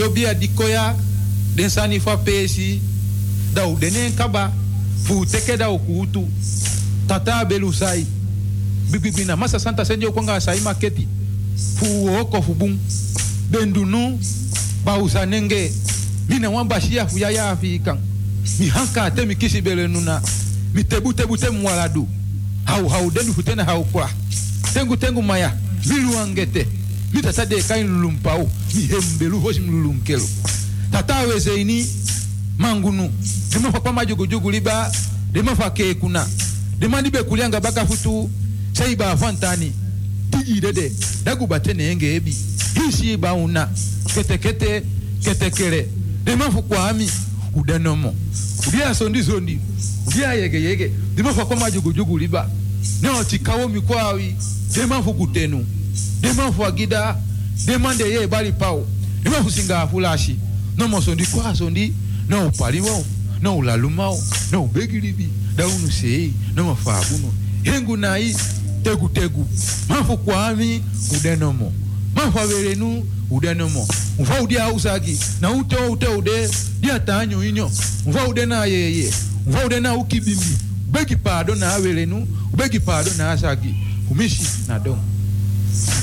radio bia dikoya den sani fa pesi da u denen kaba fu teke da ukutu tata belu sai bibibina masa santa senjo kwanga sai maketi fu oko fu bum bendunu ba usanenge mina wan bashia fu ya ya afikan mi hanka te mi kisi bele nuna mi tebu tebu te mwaladu hau hau denu fu tena hau tengu tengu maya bilu angete mi tata de kain lulumpau ihembelu hoshimlulu mkelo tatawe seini mangunu. Demafa kwa majugujugu liba demafa kekuna demandibe kulianga baka futu seiba afantani tijidede dagubatene enge ebi. Hisiiba una. Ketekete ketekere demafu kwa ami udanomo. Udia sondi sondi. Udia yege yege. Demafa kwa majugujugu liba. Neo tikawo mikwawi. Demafu kutenu demafu agida dema de ye bali pau dema fu singa fulashi? No mo sondi kwa sondi no upaliwo no ulalumao no ubegilibi daunu sei no mafabuno hengu nai tegu tegu. Mafu kwami udenomo mafu averenu udenomo mfa udia usagi na ute ute ude dia tanyo inyo. Mfa ude na yeye mfa ude na ukibimbi. Ubegi pado na averenu ubegi pado na asagi umishi na dom.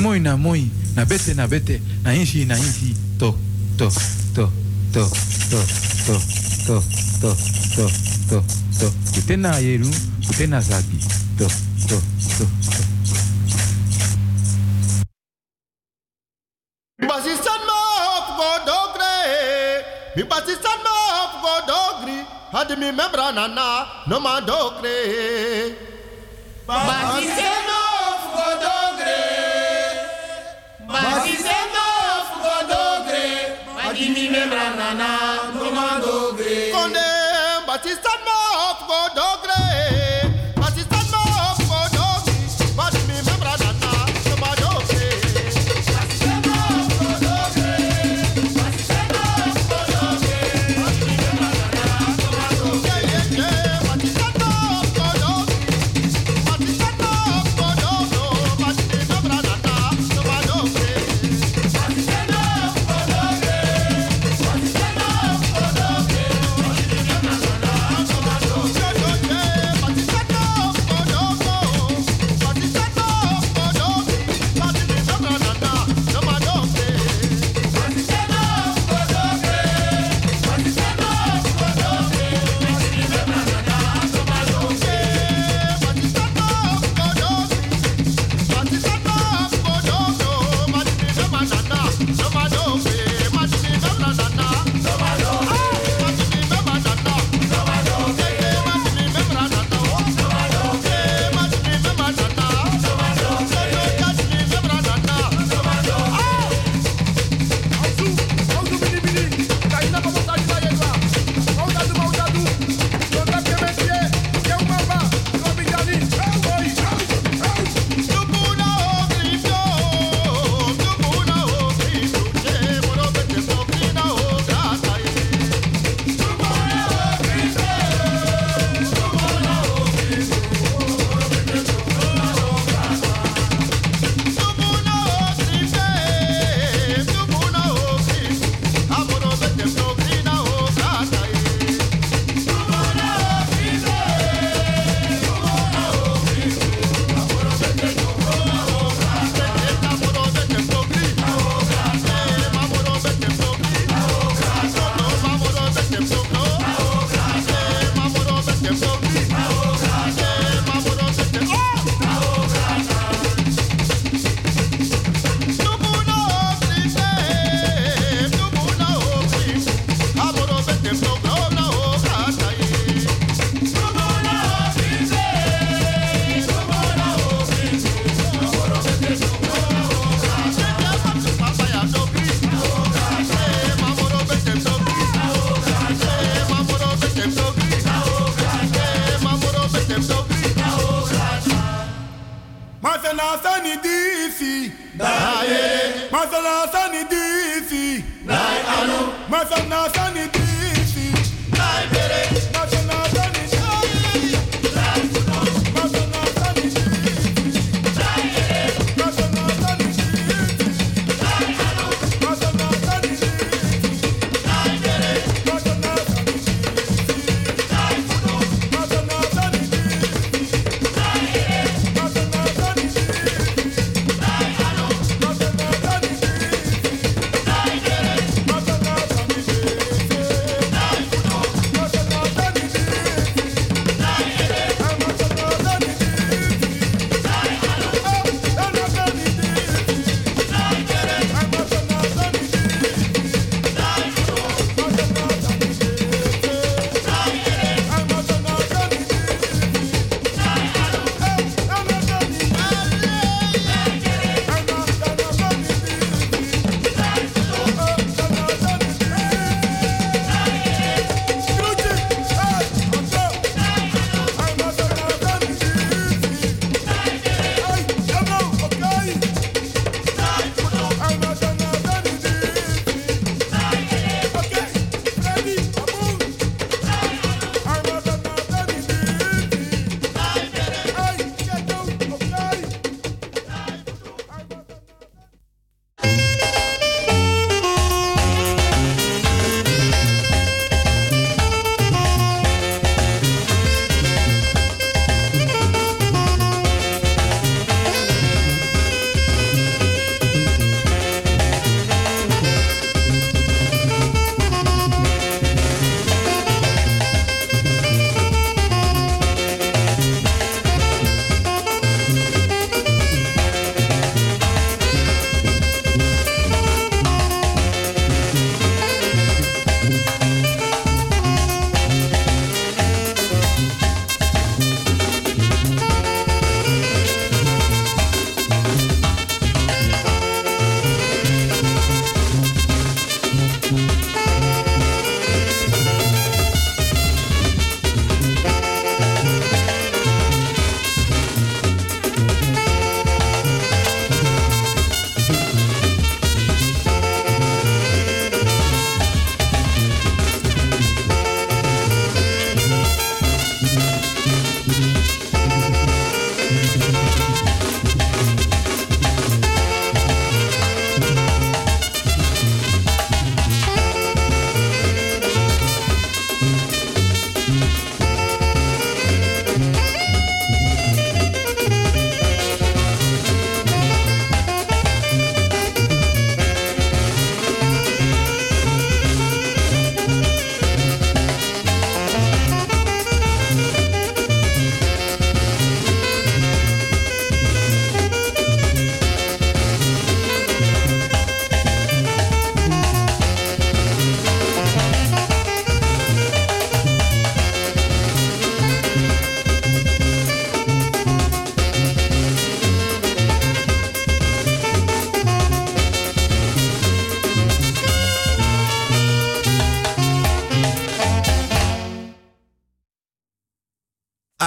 Moi na moi. Na bete na bete na inshi na inshi to to to to to to to to to to to kutena yeru kutena zagi to to to to Basistan ma of godogre, mi basistan ma of godogri, had mi membra nana, no ma dogre. Basistan Batista mob for Godogre.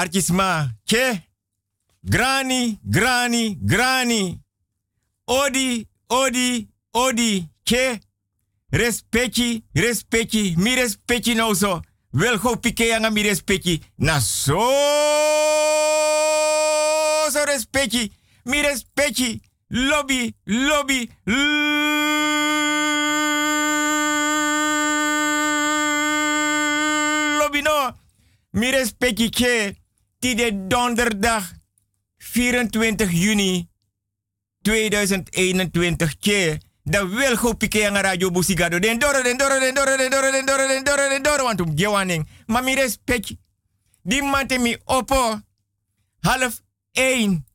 Artisma, ke. Grani, grani, grani. Odi, odi, odi, ke. Respecti, respecti, mi respecti nou zo. Wel go pike anga mi respecti. Na so, so respecti. Mi respecti. Lobby, lobby, lobby no. Mi respecti ke. Tide donderdag 24 juni 2021 ke. Da wil go pike ang radio busigado. Den doro, den doro, den doro, den doro, den doro, den doro, den doro. Want um gewaning. Maar mi respect. Die mante mi opo. Half één.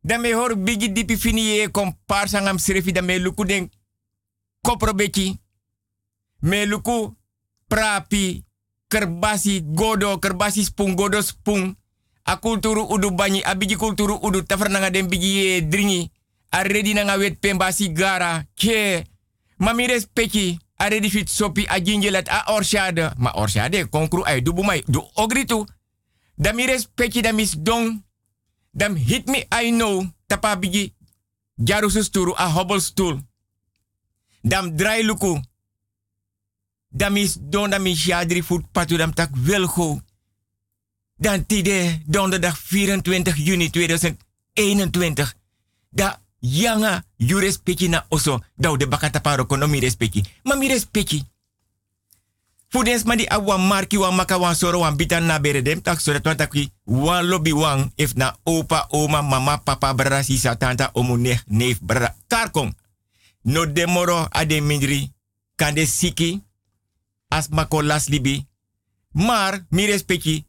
Dan me hoor bigi dipi fini ye komparsa ngam srefi dan me luku den kopro. Me luku prapi kerbasi godo kerbasi spung godo spung. A kulturu udu banyi a bigi kulturu udu tafernanga den bigi ye dringi. A redi nanga wet pembasi gara ke. Mami respecti a redi fit sopi a gingelat a orshade. Ma orshade konkru ay dubu mai du ogritu. Dan mi respecti dan mis dong. Dan hit me I know tapa bigi jarusu sturu a hobbel stoel. Dan draai luku. Dan mis don dan jadri patu dan tak welgo. Dan tide donderdag 24 juni 2021. Da yanga you respecti na oso. Da de bakata paro kono mi respecti. Ma mi respecti. Fudens mandi awa marki wan maka wan soro wan bitan na bere dem tak so dat wan takwi wan lobby wan if na opa, oma, mama, papa, brada, sisa, tanta, omu, neef, neef, brada. Karkong. No demoro ade mindri. Kande siki. As mako las libi. Maar mi respecti.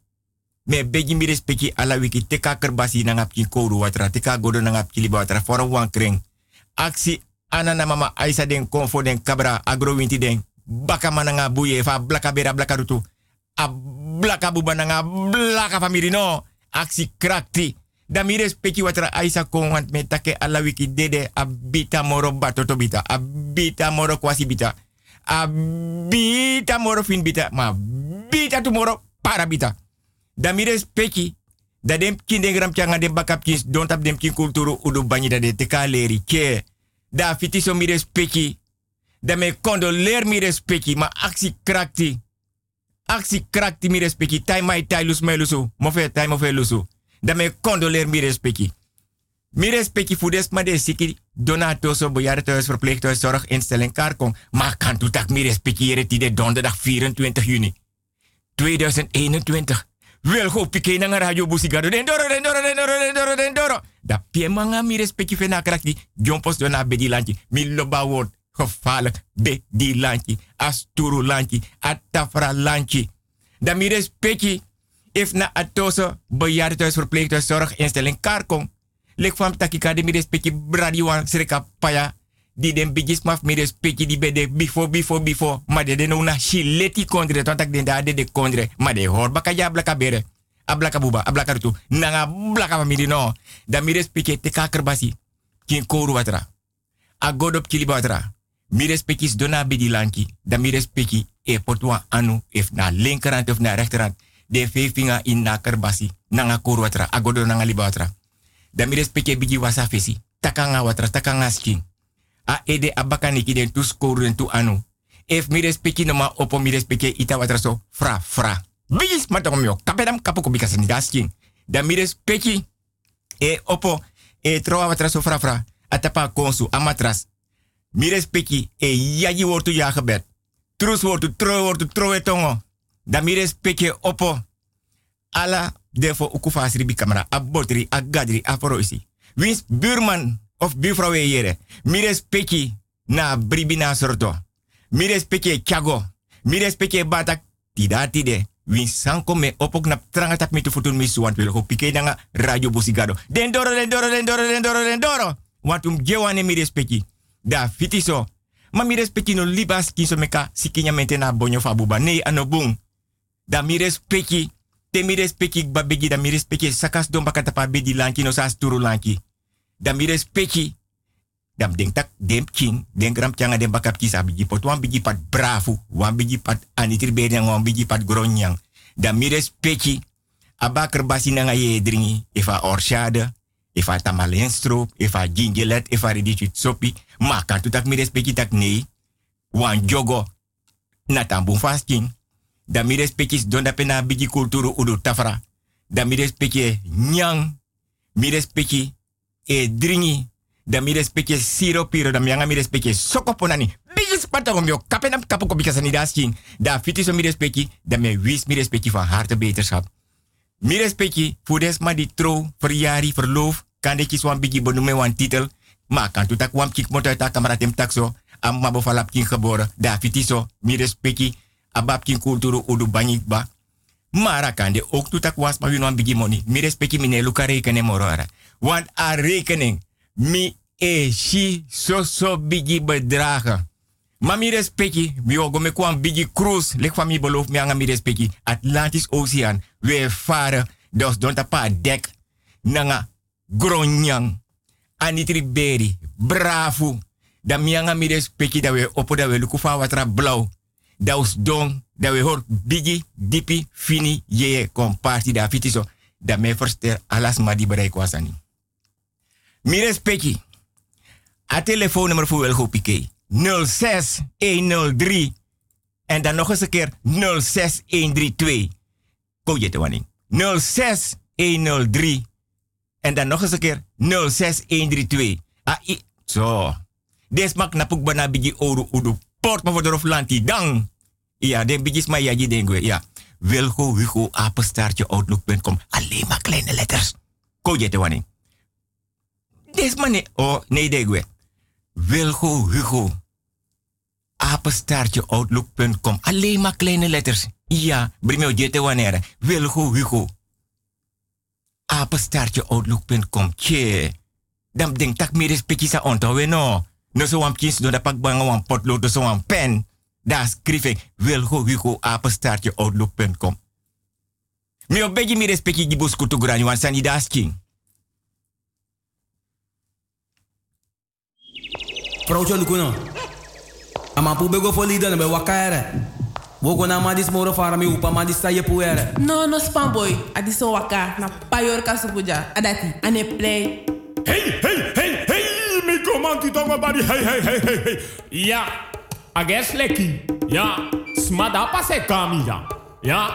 Me begi mi respecti ala wiki teka kerbasi nangap ki kouru watra. Teka godo nangap ki liba watra. Fora wan kring. Aksi anana mama aisa den konfo den kabra agro winti den baka mananga buye fa blaka bera blaka rutu. A blaka buba nanga blaka famiri no. Aksi krakti. Da mi respecti watra aisa kon want me take ala wiki dede a bita moro batoto bita. A bita moro kwasi bita. A bita moro fin bita. Ma bita tomorrow para bita. Da mi da dem kin den gram changa kins don tap dem kin kulturu udu banyi da de teka leri ke. Da fiti so mi respecti da me condoleer mi respecti, ma actie krakti. Actie krakti mi respecti. Tai mai tai lus mai lusu. Mofe tai mofe lusu. Da me condoleer mi respecti. Mi respecti voor des maar de siki donato so bejaardentehuis, verpleeghuis, zorginstelling, karkong. Maar kan tu tak mi respecti hier die donderdag 24 juni 2021. Wel go pike na radio busigado den doro den doro den doro den doro den doro. Da pie manga mi respecti fena krakti. Jompos dona bedi lanchi. Mi loba word gevaarlijk be die landje, asturu landje, atafra landje. Dan mi respecti, if na atoso bejaardenhuis, verpleeghuis, zorginstelling, karkom. Lek van takika de mi respecti bradiwan sreka paya. Die den bigis maf mi respecti di bede before, before, before. Ma de de no na shileti kondre, tontak den da de de kondre. Ma de hor baka ja blaka bere. Ablaka buba, ablaka. Nanga blaka no. Te kakerbasi. Kin koru watra. Agodop kili watra. mi dona bedi lanki, da mi respecti e potwa anu if na linkerhand of na rechterhand, de vefinga in na kerbasi, nanga koru watra, agodo nanga liba. Da mi respecti bigi wasa fesi, takanga watra, takanga skin. A ede abakaniki den tu skoru den tu anu. If mi no ma opo mi respecti ita watra so, fra, fra. Bigis matong mio, kapedam kapuko bika ni daskin. Da mi e opo e troa watra so fra, fra. Atapa konsu, amatras, mi respecti e yaji wortu ya gebed. Trus wortu tro wortu tro etongo. Da mi opo. Ala defo ukufa sribi kamera. Abotri, agadri, aforoisi. Wins buurman of buurvrouw yere. Mi respecti na bribi na sorto. Mi respecti chago. Mi respecti batak tida tide. Wins sanko me opok na tranga tap mi tu futun mi suwan wil pike nanga radio busigado. Den doro, den doro, den doro, den doro, den doro. Want um gewane mi respecti da fitiso. Ma mi respecti no libas kiso meka sikinya mente na bonyo fabuba. Nee, ano bung. Da mi respecti. Te mi respecti babegi da mi sakas don bakata pa bedi lanki no sa sturu lanki. Da mi respecti. Dam denk tak dem king, den gram changa den bakap kisa pat bravo, wan bigi pat anitri bedeng wan bigi pat gronyang. Da mi respecti Abaker basi na ye dringi. Ifa orshade. Ifa tamalenstrop. Ifa gingelet. Ifa ridichut sopi. Ma kan tu tak mi respecti tak nee. Wan jogo. Na tambun fasting. Da mi respecti don da pena bigi kulturu udu tafra. Da mi respecti nyang. Mi respecti e dringi. Da mi respecti siropiro. Da mi anga mi respecti sokoponani. Bigi spata om yo kapenam kapo ko bikasa ni da fiti so mi respecti. Da me wis mi respecti van harte beterschap. Mi respecti voor des maar die trouw, verjari, verloof. Kan dit zo'n beetje benoemen wan titel. Maar kan tu tak wam kik motor tak kameratem tak zo. Am mabo falap kin geboren. Da fiti so. Mi respecti. Abab kin kulturu udu banyik ba. Mara kan de ook maar bigi money. Mi respecti mine luka rekening morora. Want a rekening. Mi e shi so so bigi bedragen. Maar mi respecti, mi ogo me bigi cruise, lek van mi beloof me anga mi respecti. Atlantis Oceaan, we varen, dus don tapa dek, nanga gronyang, anitri beri, bravo. Da mi anga mi respecti da we opo da we luku fa watra blauw. Da us don, da we hor bigi, dipi, fini, ye, komparti da fiti so. Da me verster alas ma di bereik wasani. Mi respecti. A telefoonnummer voor Wilgo Piquet. 06103 en dan nog eens een keer 06132. Kom je te wanneer? 06103 en dan nog eens een keer 06132. Ah, i, zo. Des mak napuk bana bigi oru udu port ma voor de lanti dang. Ja, den bigis ma yaji dengwe. Ja. Wilgo Hugo apenstaartje outlook.com. Alleen maar kleine letters. Kom je te wanneer? Des man. Oh, nee dengwe. Wilgo Hugo. Apenstaartje outlook.com. Alleen maar kleine letters. Ja, brimeo jete wanneer. Wilgo Hugo. Apenstaartje outlook.com. Tje. Dan denk tak meer respectie sa onthouden no. No so wan kins do da pak bang wan potlood do so wan pen. Daar schrijf ik Wilgo Hugo apenstaartje outlook.com. Mi op beetje meer respectie die bus kutu grani wan sani das king. Vrouwtje Lukuno. Ama pu bego fo lida na be wakaere. Wogo na madis moro fara mi upa madis sa ye puere. No, no spam boy. Adiso waka na payor kasupuja. Adati, ane play. Hey, hey, hey, hey, mi komanti tonga bari, hey, hey, hey, hey, hey. Ja, leki. Ja, smada pase kami ja. Ja,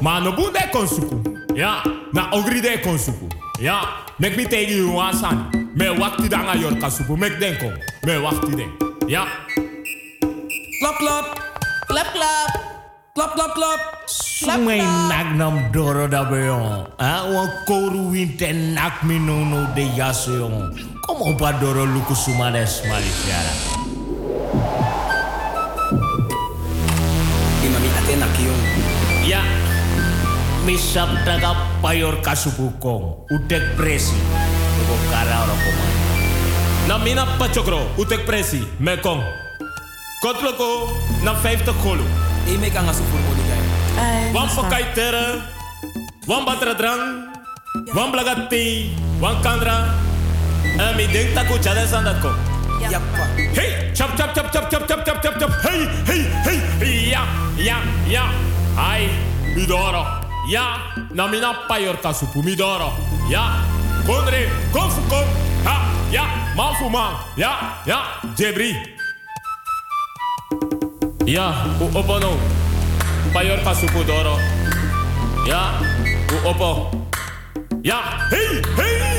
ma no bunde konsuku. Ja, na ogri de konsuku. Ja, mek mi tegi. Me wakti danga yor kasupu, mek denko. Me wakti den. Ja. Klap klap. Klap, klap. Klap klap klap. Sumay nak nam doro da beyon. Ah, wan koru winte nak de yaso yon. Como pa doro luku sumades. enak-enak Ya, misap daga payor kasubukong, udek presi, lugo kara orang pemain. Namina pacokro, udek presi, mekong. Kotloko, na 50 kolu. Ime kang asupur mo ni kayo. Wan pakai tera, wan batra drang, wan blagati, wan kandra. Ami deng taku jalan sandat kong. Hey, chop chop chop chop chop chop chop chop chop. Hey, hey, hey, ja, ja, ja. Ai, midoro. Ja, na mina payor kasupu midoro. Ja, konre, konfu kom. Ha, ja, man fu man. Ja, ja, jebri. Ja, u opo no. Payor kasupu doro. Ja, u opo. Ja, hey, hey.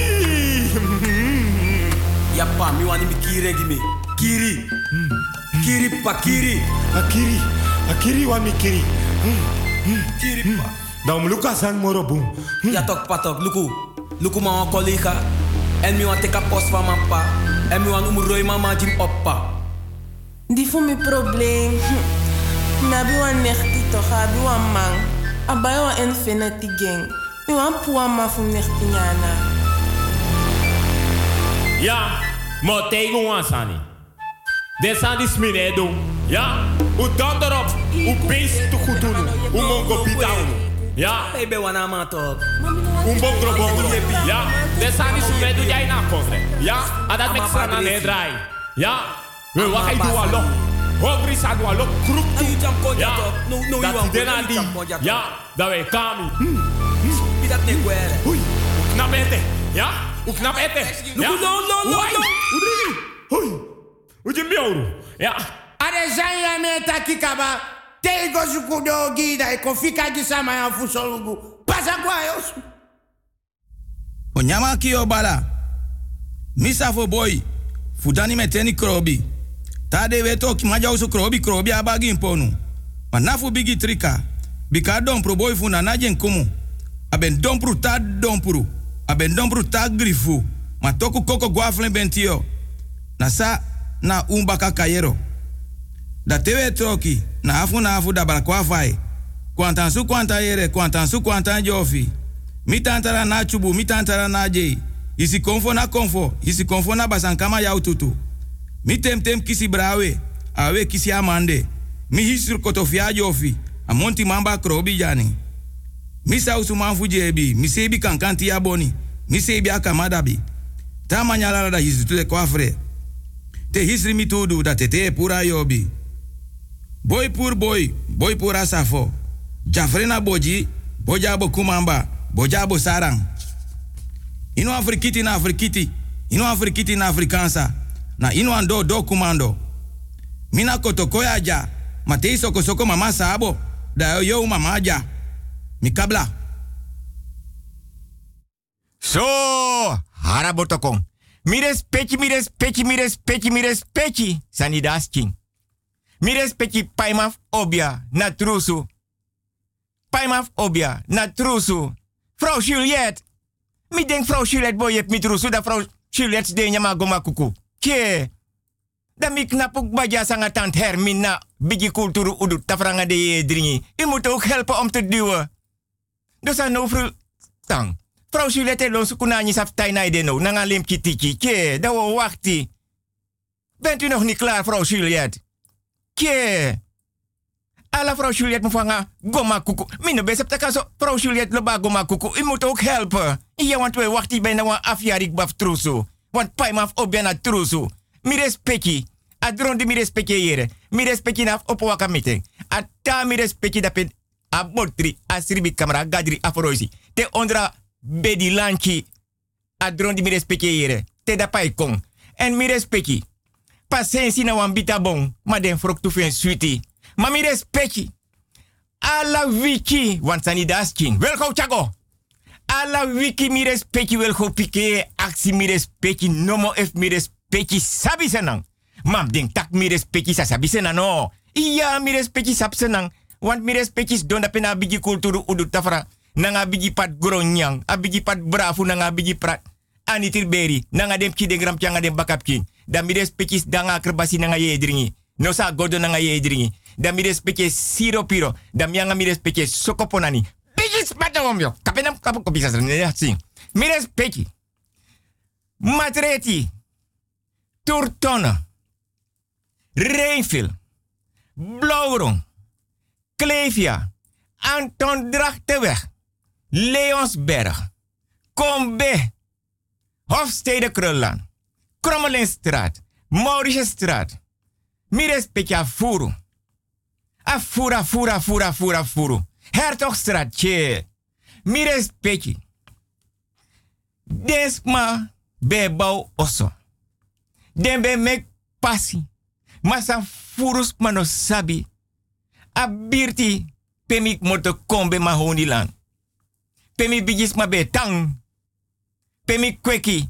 Yappa, mi wani mi kiri gimi. Kiri. Kiri pa kiri. Akiri, akiri wa mikiri. Kiri pa. Dan luka sang moro boom. Ja tok patok, luku. Luku ma wan collega. En mi wan teka post van mijn pa. En mi wan umuroi mama jim oppa. Die voor mijn probleem. Hm. Na bi wan nechti toch, abi wan man. Abai wan infinity gang. Mi wan puwa ma fu nechti nyana. Ja, maar tegen ons aan Dit zijn die smine doen. Ja, hoe dan erop, hoe beest te goed doen. Hoe mongo bidaan. Ja, Baby wana ma tok. hoe bongro bongro. Ja, dit zijn die smine doen jij na kofre. Ja, en dat met aan draai. Ja, we wachten doen allo. Hongri sa doen allo kroek En toe. Ja, ja tok. No no you dat die aan die. Ja, dat wij kami. bi dat ne kwere. Hoe knap ete? Ja? Hoe knap? Ja? No, no, no, no, no. Hoe je? Miauw? Ja. Are zanya meta kikaba. Tego sukudo gida gisama ya fusolugu. Pasa kwa yos. Onyama bala. Misa fo boy. Fudani meteni krobi. Tade weto ki maja usu krobi krobi abagi imponu. Manafu bigi trika. Bika dompro boy fu nanajen kumu. Aben dompru ta dompru. Aben dompru ta grifu. Ma toku koko guaflen bentio. Na sa na umbaka kayero. Da tewe troki. Na afu na afu da balakwa fai. Kwantan su kwanta yere, kwantan su kwantan jofi. Mi tantara na chubu, mi tantara na jei. Isi konfo na konfo, isi konfo na basankama yau tutu. Mi tem tem kisi brawe, awe kisi amande. Mi hisur kotofia jofi, amonti mamba krobi jani. Mi sausu manfu jebi, mi sebi kankanti ya boni. Mi sebi akamadabi. Ta manyala da hisu tule kwafre. Te hisri mi tudu da tete pura yobi. Boy pur boy, boy pura safo. Jafrena boji, bojabo kumamba, bojabo sarang. Ino afrikiti na afrikiti, ino afrikiti na afrikansa. Na ino ando do kumando. Mina kotokoya ja, matei soko mama sabo, da yo mama ja. Mikabla. So, harabotokong. Mi respecti, mi respecti, mi respecti, mi respecti. Sanidas king. Mi respecti paimaf obia na trusu. Paimaf obia na trusu. Vrouw Juliette. Mi denk vrouw Juliette boy hebt mi trusu da vrouw Juliette de nyama goma kuku. Ke. Da mi knap ook baja sanga tant Hermina. Bigi kulturu udu tafranga de dringi. U moet ook helpen om te duwen. Dus aan over tang. Vrouw Juliette los kunani saf taina de no. Nanga lim kitiki. Ke. Da wo wachti. Bent u nog niet klaar, vrouw Juliette? Ke. Alla vrouw Juliette mvanga goma kuku. Mino besep ta kaso vrouw Juliette loba goma kuku. U moet ook helpen. Ja, want we wachten bijna wan afjarik baf trusu. Want paim af op bijna trusu. Mi respecti. Adron di mi respecti yere. Mi respecti naf op waka meeting. Ata mi respecti dapin. A botri, a sribi kamera, gadri, afroisi. Te ondra bedi lanchi. Adron di mi respecti yere. Te da pai kong. En mi respecti. Pasensi na wan bita bon. Ma den frok tu fen sweetie. Ma mi respecti. Alla wiki. Want sani das king. Wel go chago. Alla wiki mi respecti wel go pike. Aksi mi respecti. Nomo ef mi respecti. Sabi senang. Mam ding tak mi respecti sa sabi senang no. Iya mi respecti sap. Want mi respecti don da pena bigi kulturu udu tafra. Nanga bigi pat gronyang. A pat brafu nanga bigi prat. Anitir beri. Nanga dem ki de gram changa dem bakap king. Da mi respecti danga kerbasi nanga ye dringi. No sa godo nanga ye dringi. Da mi respecti siro piro. Da mi anga mi sokoponani. Bigi spata omyo. Kapenam kapu kopisa sing. Mi. Matreti. Turtona. Reinville. Blauwrong. Klevia. Anton Drachtenweg. Leonsberg. Combe. Hofstede Krullaan. Krommelinstraat. Mauritiusstraat. Mires Petja Furu. Afura, fura, fura, fura, furu. Hertogstraat, tje. Mires Petji. Desma bebau oso. Den be mek pasi. Masa furus mano sabi. Abirti pemik moto kombe mahoni lang. Pemi bigis ma be tang. Pemi kweki.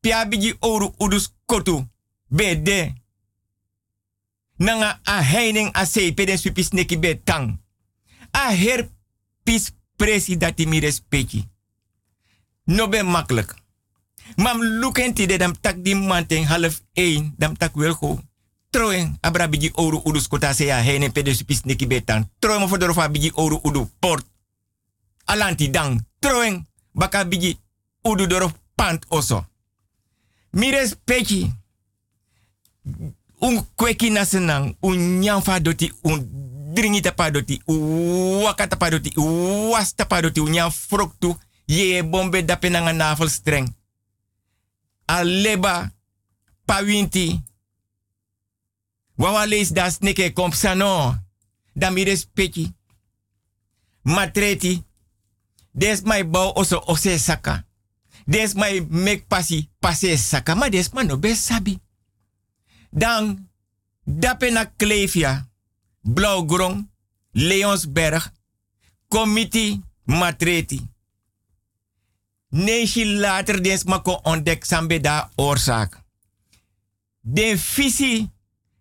Pia bigi oru udus kotu. Be de. Nanga a heining a peden supis neki be tang. A her pis presi dati mi respecti. No ben makkelijk. Mam lukenti de dam tak di manting half één. Dam tak wel go. Troen abra bigi oru udus kota se a heining peden supis neki be tang. Troen mo fodorofa bigi oru udu port. Alanti dang. Troen baka bigi udu doro pant oso. Mi respecti. Un kweki na senang, un nyamfa doti, un dringi tapa doti, un waka was ye bombe dape nanga navel streng. Aleba, pawinti. Wawa lees da sneke komp sano. Da mi respecti. Matreti. Des my bouw oso ose saka. Des my mek pasi pase saka. Maar des no best sabi. Dan dape na Klevia, Blauwgrong, Leonsberg, Committee Matreti. Neeshi later des mako ontdek sambe da oorzaak. De visie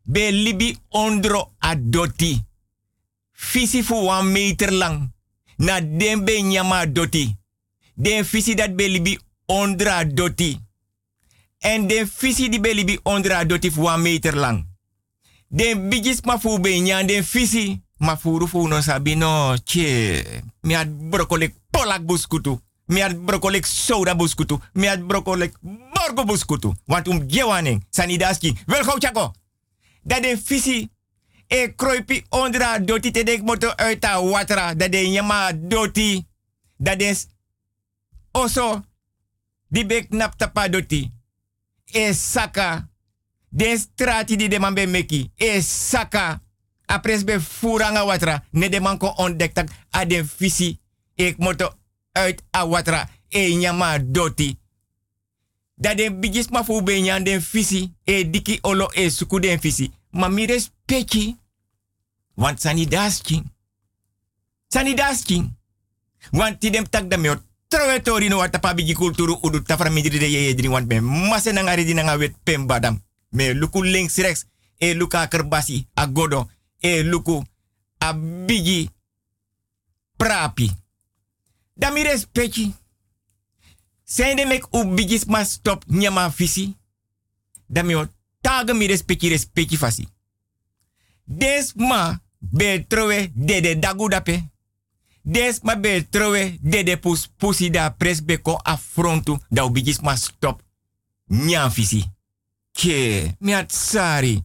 be libi ondro adoti. Visie fu one meter lang. Na den be nyama doti. De visie dat be libi ondra doti. En de visie die be libi ondra doti fu one meter lang. De bigis ma fu be nyan de visie. Ma furu fu no sabi no. Che. Mi ad brokolik polak buskutu. Mi had brokolik soda buskutu. Mi had brokolik borgo buskutu. Want um. Sanidaski. Wel gauw chako. Dat de visi. E kroipi ondra doti te dek moto uit a watra. Dat de nyama doti. Dat is. Oso. Di bek nap doti. E saka. Den strati di de man be meki. E saka. Apres be furanga watra. Ne de ko ontdek tak. A den visi. Ik moto uit awatra e nyama doti. Dat de bigis ma fu be den fisi e diki olo e suku den. Ma mi respecti. Want sani daski. Sani daski. Want ti dem tak da meot. Trowe tori no wata pa bigi kulturu udu tafra midri de ye want me. Mase ngari pem badam. Me luku links rex e luka kerbasi a godo e luku a bigi prapi. Da mi respecti. Zijn de mek ma stop nyama visi. Da mi o taga mi respecti respecti fasi. Des ma be trowe de dagu dape. Des ma be trowe de pus pusi da pres beko affrontu da u bigis ma stop nyam visi. Ke, mi sari.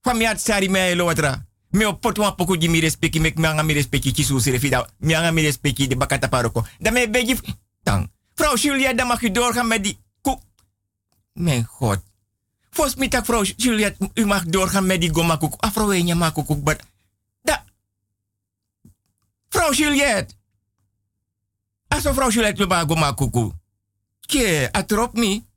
Fa mi sari me lo watra. Me o potu wan poku di mi respecti mek me anga mi respecti kisu sire fida. Mi mi respecti de bakata paroko. Da me begi tang. Vrouw Julia, dan mag u doorgaan met die koek. Mijn god. Volgens mij tak vrouw Julia, u mag doorgaan met die goma koek. Afro enya ma koek, but da. Vrouw Juliet. Aso vrouw Juliet we ba goma koek. Ke, atrop mi.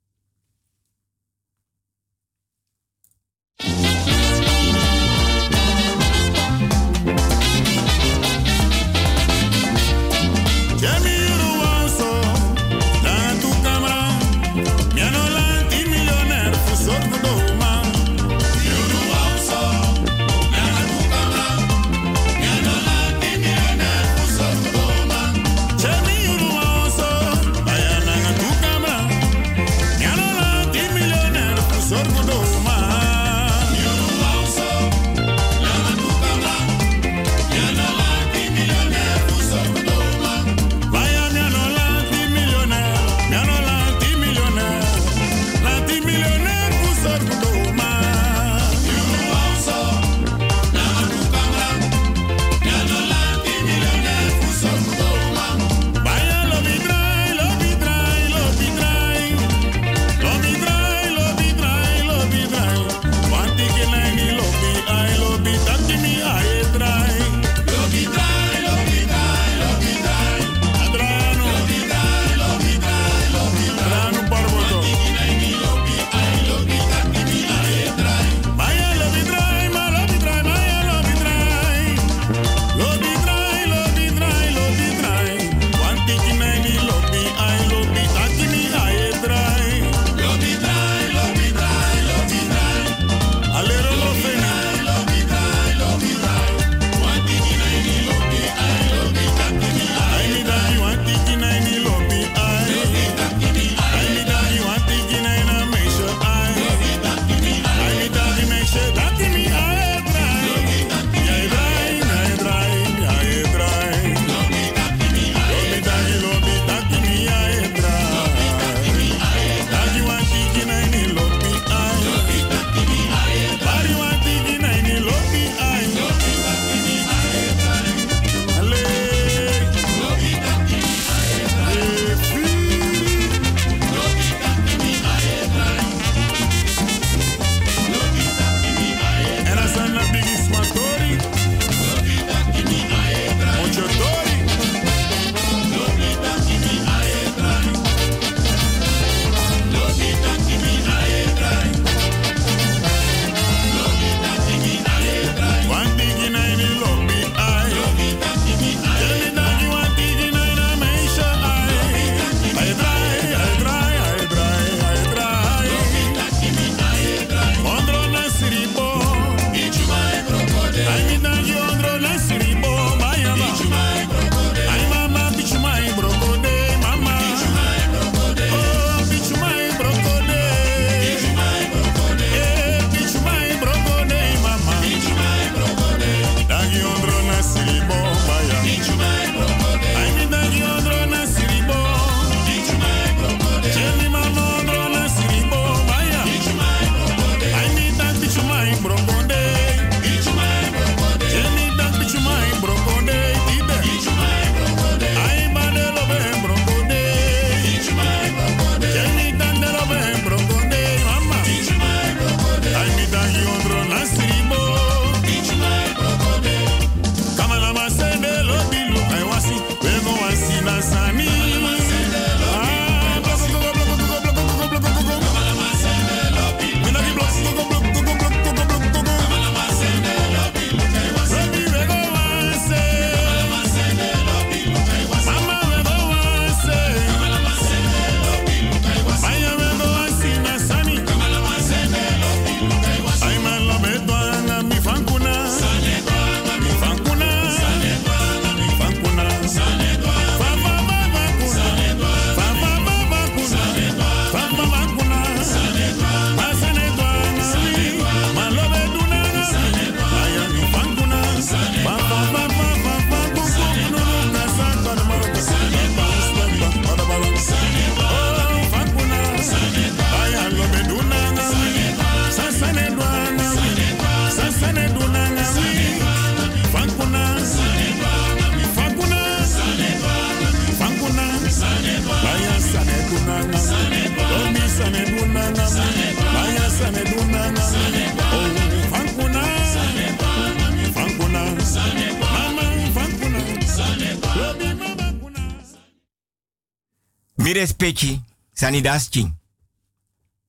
Mi respecti, sanidaschi.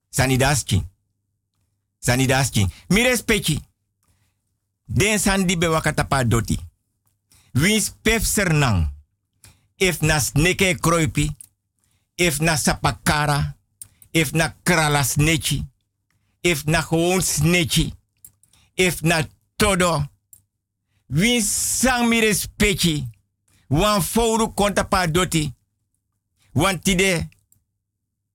Sanidaschi. Sanidaschi. Mi respecti. Den san di be wakatapa doti. Wins pef sernang. If na sneke kroipi. If na sapakara. If na krala snechi. If na gewoon snechi. If na todo. Wins sang mi. Wan fouru konta. Want tide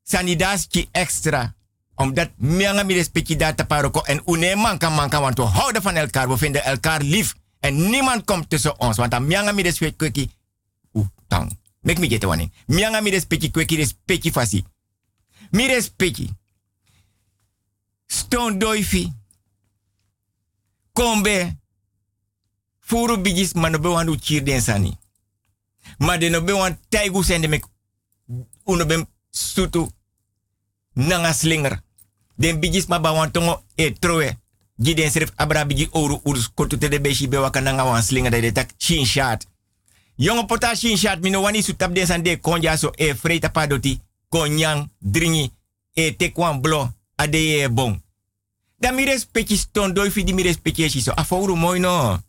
sanidaski extra. Omdat mianga mi respecti data paroko en une manka manka want we houden van elkaar. We vinden elkaar lief. En niemand komt tussen ons. Want dan mianga mi respecti tang. Mek mi jete waning. Mianga mi respecti kweki respecti fasi. Mi respecti. Stone doifi. Kombe. Furu bigis manobe wandu chir den sani. Maar de nobe wan taigu sende mek uno bem sutu nanga slinger. Den bigis ma ba wan tongo e troe. Gi den serif abra bigi oru urus kotu te de beshi be waka nanga wan slinger de tak shin shot. Jonge pota shin shot mino wani su tap konja so e freita padoti konyang dringi e tekwan blo ade e bon. Da mi respecti ston doi fi di mi respecti so. Afouru mooi no.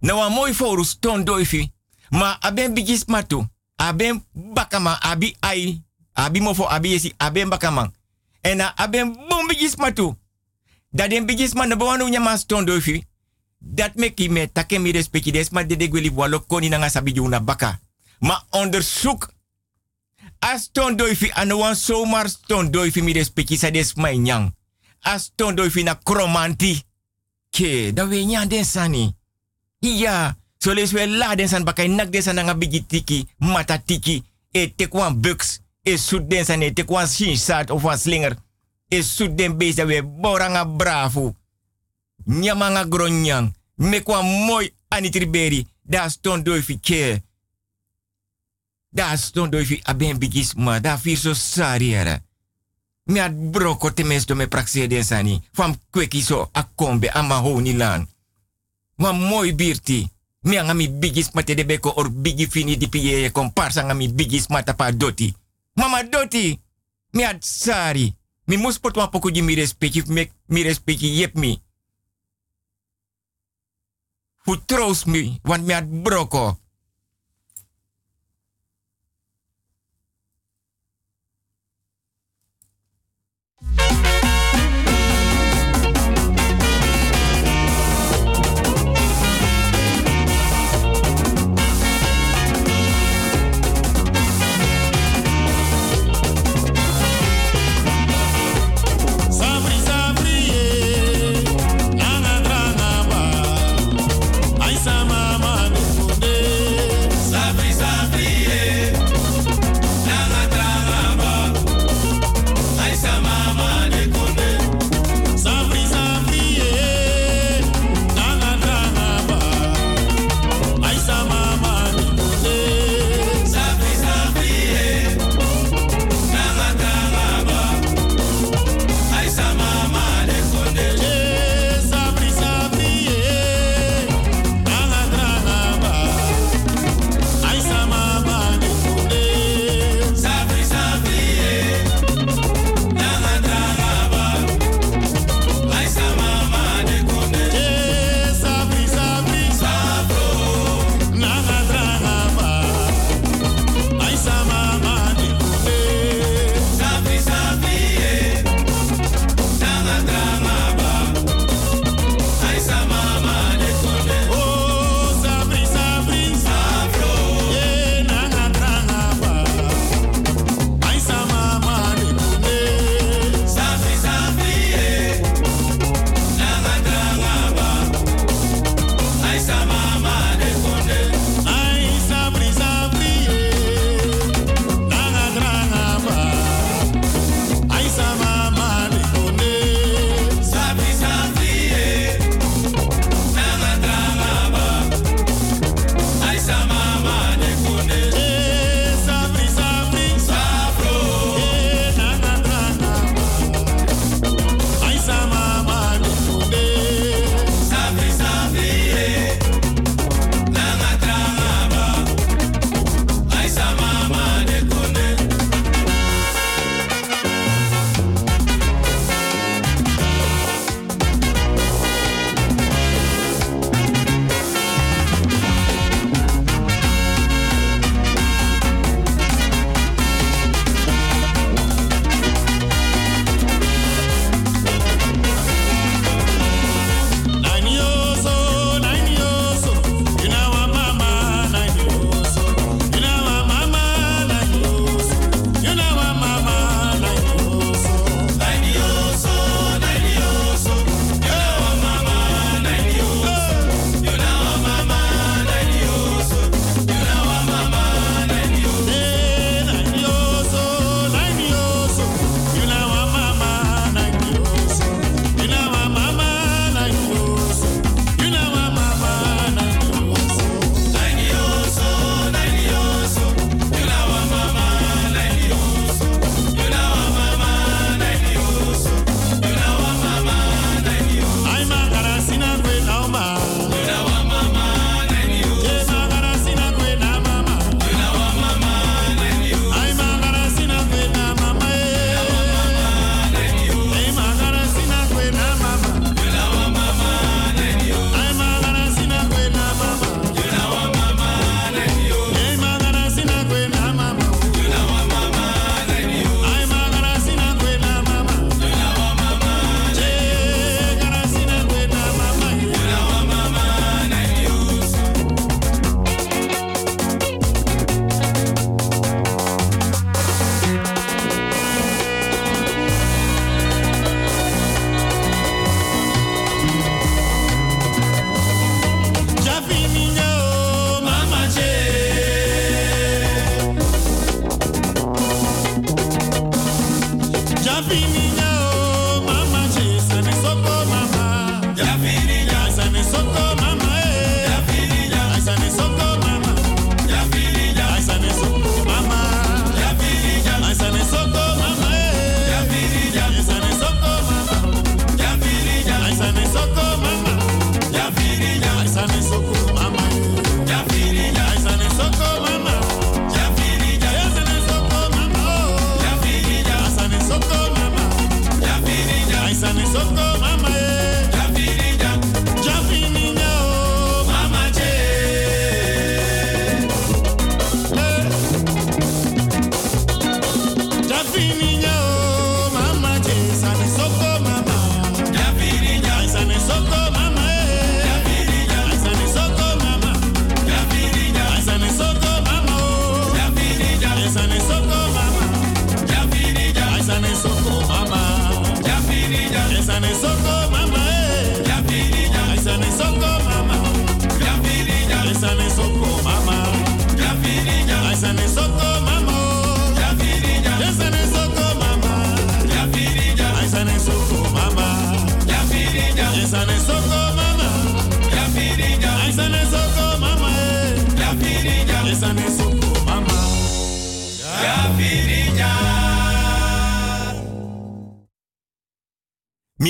Na fouru ston doi fi. Ma aben bigis matu. Aben bakama abi ai. Abi mofo abi yesi aben bakama. En na aben bom bigis matu. Dat den bigis man na bawanu nyama stone dofi. Dat meki me take mi respecti des ma de gweli walo koni na sabi juna baka. Ma onderzoek. As stone dofi anu wan zomaar stone dofi mi respecti sa des mai nyang. As stone dofi na kromanti. Ke, da we nyan den sani. Iya. So les we la den san bakay nak den san bigi tiki, mata tiki, e tekwan buks, e sud den san e sat of wan slinger. E sud den base we boranga bravo. Nyamanga gronyang, mekwa mooi anitriberi, da ston doi fi. Da ston aben bigis ma, da fi so sari era. Mi at broko me praxe den sani, fam kweki so akombe ama ho ni lan. Wan mooi birti. Mi anga mi bigis mate de beko or bigi fini di piye komparsa anga mi bigis mata pa doti. Mama doti. Mi at sari. Mi mus pot wan poku di mi respecti mi, mi respecti yep mi. Fu troost mi, want mi at broko.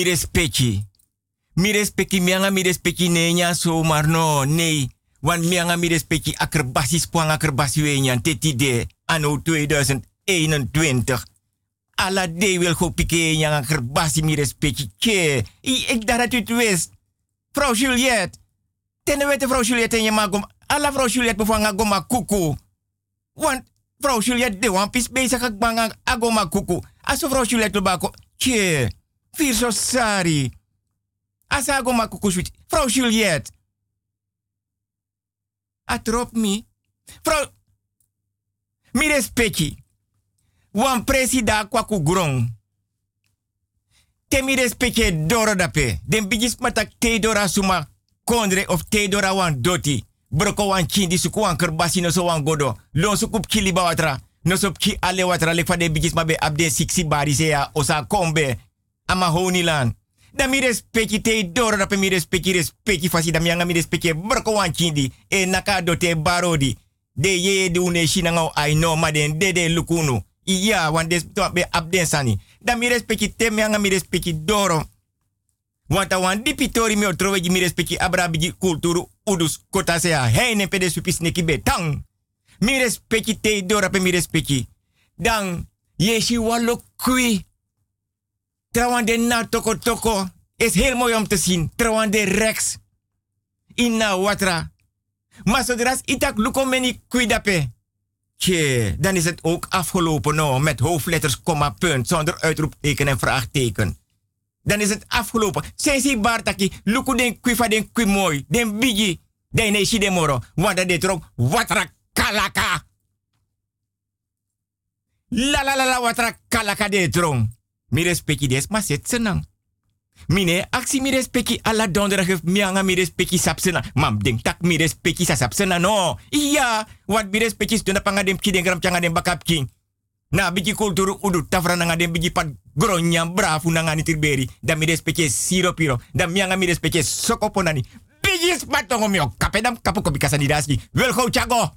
Respecti. Mi respecti mianga mi respecti nenya so maar no nee. Want mianga mi respecti akkerbasis puang akkerbasi wenyan tetide anno 2021. Alla de wil go pike nyanga akkerbasi mi respecti. Tje, I, dacht dat het wist. Vrouw Juliette. Ten wete vrouw Juliette en je magom. Alla vrouw Juliette bevanga goma kuku. Want vrouw Juliette de wan pis bezig ak banga agoma kuku. Aso vrouw Juliette bako. Tje. Vier zo sari. Asa agoma kuku switch. Vrouw Juliette. Atrop mi. Vrouw. Mi respecti. Wan presida kwa kugrong. Te mi respecti doro dape. Den bigis matak te dora suma kondre of te dora wan doti. Broko wan chindi suku wan kerbasi no so wan godo. Lon suku kili ba watra. No so ki ale watra lek de bigis mabe abden siksi bari se ya osa kombe. Ama honi lan. Da mi respecti te doro dape mi respecti respecti fasi da mi mi chindi. E naka dote barodi. De ye de une shina ngau ai no de de lukunu. Iya wan des to be abden sani. Da mi respecti te mi mi doro. Want a wan dipitori mi otrowe mi respecti kulturu udus kota sea pede supis neki be tang. Mi respecti te dora pe mi respecti. Dan yeshi wallo kui. Trawan de na toko toko. Is heel mooi om te zien. Trawan de rex. Inna watra. Maar zodra itak luko meni kui dape. Tje, dan is het ook afgelopen no, met hoofdletters, komma, punt, zonder uitroepteken en vraagteken. Dan is het afgelopen. Sensi Bartaki, luku den kwifa den kwi mooi, den bigi, den neshi de moro, wanda de trok, watra kalaka. La la la la watra kalaka de trong. Mi respecti des, maar zet senang. Mine, aksi mi respecti alla donderdag heeft mianga mi respecti sapsena. Mam denk tak mi respecti sa sapsena no. Iya, wat mi respecti stunda panga dem ki den gram changa dem bakap king. Na bigi kulturu udu tafra nanga dem bigi pat gronya brafu nanga ni tirberi. Da mi respecti siro piro. Da mianga mi respecti sokoponani. Bigi spatongo mio. Kapedam kapu kopi kasanidaski. Wel go chago.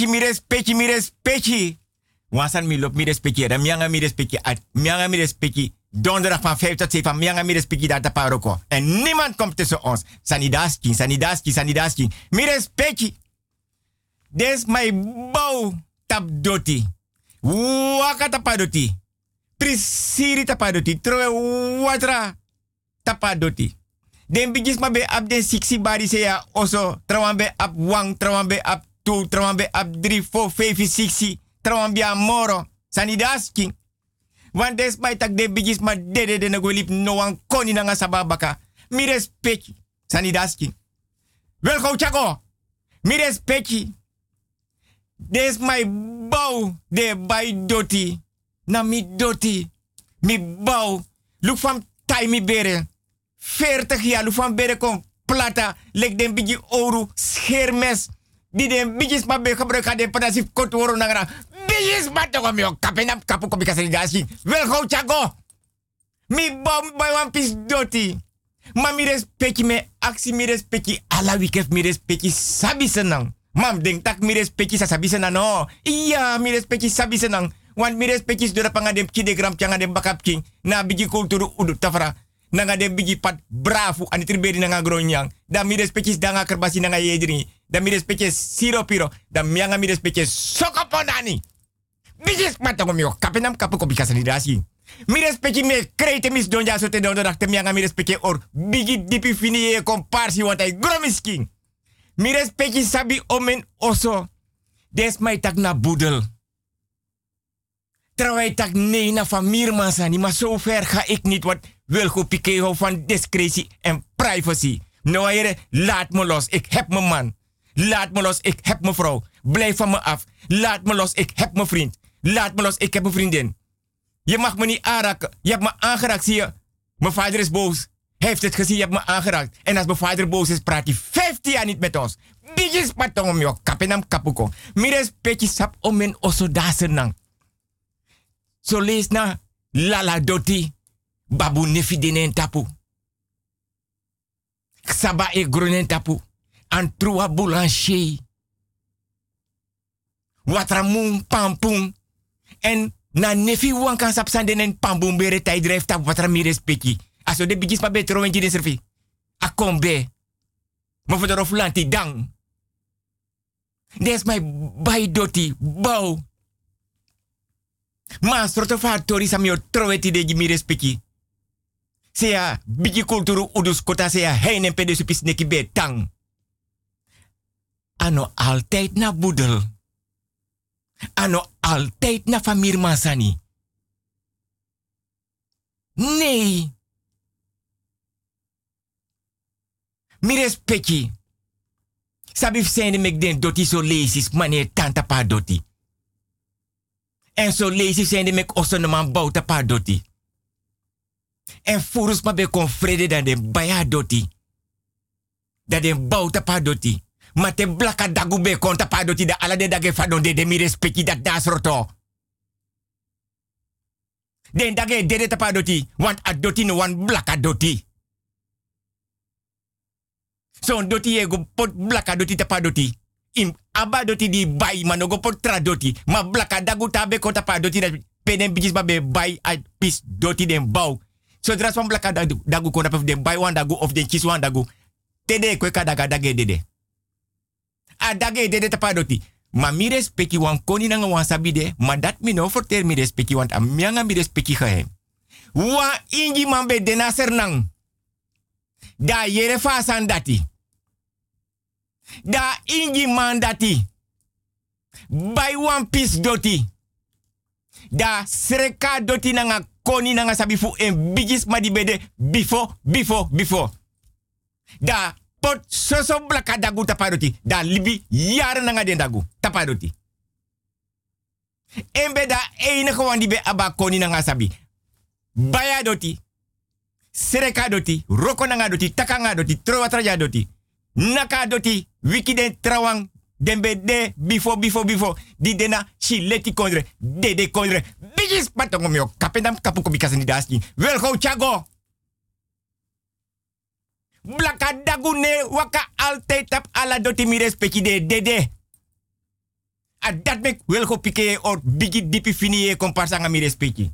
Respecti, mi respecti, mi respecti. Wansan mi lop mi respecti. Da mianga mi respecti. Mianga mi respecti. Donderdag van 5 tot 7. Mianga mi daar te paroko. En niemand komt tussen ons. Sanidaski, sanidaski, sanidaski. Mi respecti. Des my bouw tap doti. Waka tapadoti. Prisiri tapadoti. Troe watra tapadoti. Den bigis ma be ap den siksi bari se ya oso. Trawan be ap wang, trawan be ap tu, trawan be ap dri, fo, fefi, siksi. Trawan be moro. Sanidaski. Want des mai tak de bigis ma de nego lip no wan koni nanga sababaka. Mi respecti. Sanidaski. Wel chako. Mi respecti. Des my bouw de bij doti. Na mi doti. Mi bouw. Look van tai mi bere. 40 jaar look van bere kom plata. Lek den bigi oru schermes. Die den bigis ma be gebruik had den panasif kot woro nangara. Bigis ma toko mi ok kapenam kapu kobi kasari Wel go chago. Mi bouw bij wan pis doti. Ma mi respecti me aksi mi respecti ala wikef mi respecti sabi senang. Mam, denk tak mi respecti sa sabi senang no. Iya, mi respecti sabi senang. Want mi respecti dora pangadem kide gram changa dem bakap king. Na bigi kulturu udu tafra. Nanga dem bigi pat bravo ani triberi nanga gronyang. Da mi respecti danga kerbasi nanga yedri. Da mi respecti siro piro. Da mianga mi respecti sokoponani. Bigi smatongo mio kapenam kapu ko bika sanidasi. Mi respecti me krete mis donja so te donderdag te mianga mi respecti or bigi dipi fini e komparsi want ay gromisking. Mi respecti sabi omen oso. Des mai tak na boedel. Terwijl tak nee na van Mirmasani, maar zo ver ga ik niet, want wil goed pikeo van discretie en privacy. Nou, heren, laat me los, ik heb mijn man. Laat me los, ik heb mijn vrouw. Blijf van me af. Laat me los, ik heb mijn vriend. Laat me los, ik heb een vriendin. Je mag me niet aanraken. Je hebt me aangeraakt, zie je. Mijn vader is boos. Hij heeft het gezien, je hebt me aangeraakt. En als mijn vader boos is, praat hij 15 jaar niet met ons. Bijis patong om jou, kapenam kapuko. Mires petje sap om men oso dasenang. Zo lees na Lala Doti, Babu Nefi denen tapu. Ksaba e gronen tapu. Antrua boulanger. Watramun pampung. En Na nefi wan kan sap sande nen pambumbere tai drive tap watra mi respecti. Aso de bigis pa betro wenji de servi. A kombe. Ma fodoro flanti dang. Des my bai doti bau. Ma sorto fa tori samio troveti de mi respecti. Sea bigi kulturu udus kota sea heinen pede supis neki betang. Ano altijd na boedel. Ano altijd na famir masani. Nee. Mi respecti. Sabif sende mek den doti lesis mane tanta pa doti. En so lesis sende mek osso man bouta pa doti. En furus ma be kon vrede dan den baya doti. Dat den bouta pa doti. Ma te blaka dagu be konta pa doti da ala de dage fadon de de mi respecti dat das roto. Den dage dede tapa doti. Want a doti no wan blaka doti. Son doti e go pot blaka doti tapa doti. Im aba doti di bai go pot tra doti. Ma blaka dagu tabe konta pa doti dat penen bijis ba be bai a pis doti den bau. So blaka dagu, dagu konta pa den bai wan dagu of den kis wan dagu. Tede kwe daga dage dede. A dage dede tapa doti. Ma mi respecti wan koni nanga wan sabide, ma dat mi no forter mi respecti want a mianga mi respecti. Wa ingi man be dena sernang. Da yere fasan dati. Da ingi man dati. Bai wan pis doti. Da sreka doti nanga koni nanga sabifu en bigis ma di bede bifo, bifo, bifo. Da pot soso blaka dagu tapadoti. Da libi jaren nanga den dagu tapadoti. Embe da enige wan die be aba koni nanga sabi. Baya doti. Sereka doti. Roko nanga doti. Takanga doti. Doti. Naka doti. Wiki den trawang. Dembe de bifo bifo bifo. Di dena si leti kondre. De de kondre. Bigis patongom yo. Kapendam kapu kubikasa ni daski. Welgo chago. Blaka dagune waka altijd tap ala doti mi respecti de dede. A dat mek wel go pike or bigi dipi fini e komparsa nga mi respecti.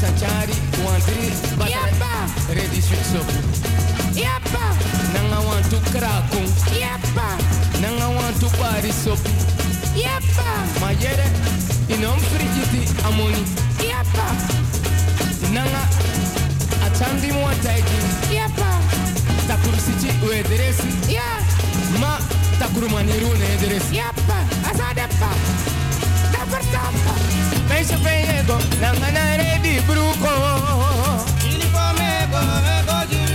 Madang bisa cari wan tri. Iya bang. Ready sopu. Iya bang. Nanga wan tu krakung. Iya bang. Nanga wan tu pari sopu. Iya bang. Mayere. Inom frigiti amoni. Bang. Nanga atandi mo ataiki. Iya bang. Takuru sichi uederesi. Iya. Ma takuru maniru ne ederesi. Verstampa. Meisje pego. Nanga na ready bruko. Ili pomego. Mego jiri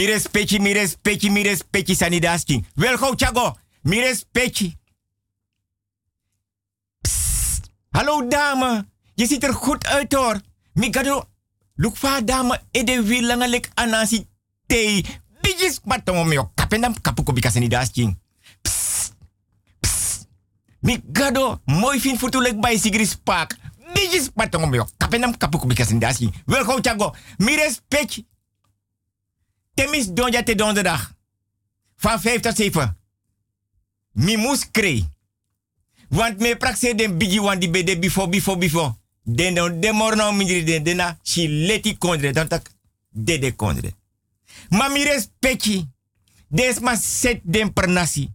Mi respecti, mi respecti, mi respecti sanidaski. Wel go chago. Mi respecti. Hallo dame. Je ziet er goed uit hoor. Mi gado. Look dame. E de wilanga lek anasi te. Bijis matongo mio. Kapendam kapuko bika. Psst. Mi gado. Mooi fin futu lek bij sigris pak. Bijis matongo mio. Kapendam kapuko bika. Wel go chago. Mi respecti. Temis donja te donderdag. Van 5 tot 7. Mi moes kree. Want me prakse den bigi wan di bede before, before, before. Den don de morno mindri den dena si leti kondre. Dan tak dede kondre. Ma mi respecti. Des ma set den per nasi.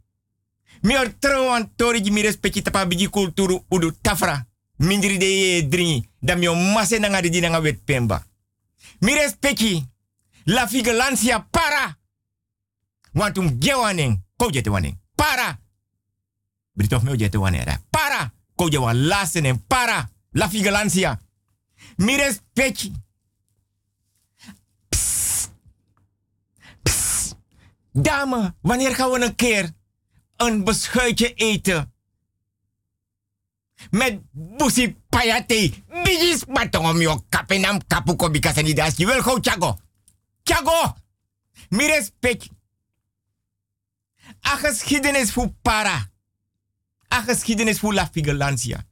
Mi or trouwan tori mi respecti tapa bigi kulturu udu tafra. Mindri de ye dringi. Da mi o mase wet pemba. Mi respecti. La vigilancia para. Want um gewaning. Ko jete waning. Para. Britof me jete waning. Para. Ko je wan para. La vigilancia. Mi respecti. Dame, wanneer gaan we een keer een beschuitje eten? Met busi payate. Bijis matongom yo kapenam kapuko bikasanidasi. Wel go chago. Chago! Mi respect. A geschiedenis voor para. A geschiedenis voor la vigilancia.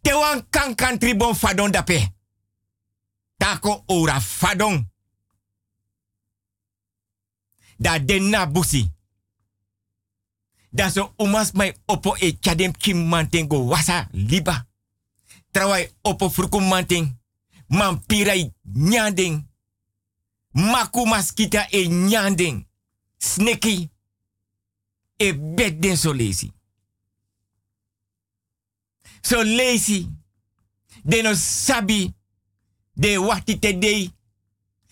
Te wan kan kan tribon fadon dape. Tako ora fadon. Da denna busi. Da so umas mai opo e chadem kim mantengo wasa liba. Trawai opo frukum manting. Mampirai nyanding. Maku maskita e nyanding. Sneki. E bedden so lazy. So lazy. De no sabi. De wati te dei.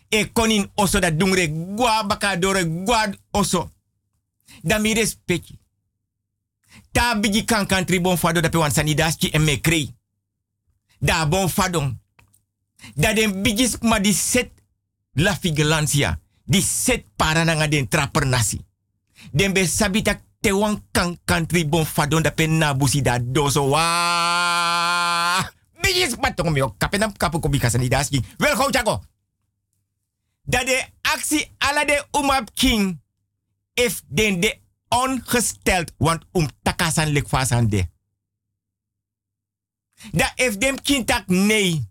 E konin oso da dungre gwa baka dore gwa oso. Da mi respecti. Ta bigi kan country bon fado da pe wan en me krei. Da bon fadon. Da den bigis ma di set la vigilancia. Di set para nanga den trapper nasi. Den be sabita te wan kan country bon fadon da pe na busi da doso wa. Bigis patong mi ok kapenam kapu ko bika sanidaski. Wel go chago. Da de aksi ala de umap king. If den de ongesteld, want um takasan lek fasan de. Da if dem kintak nee.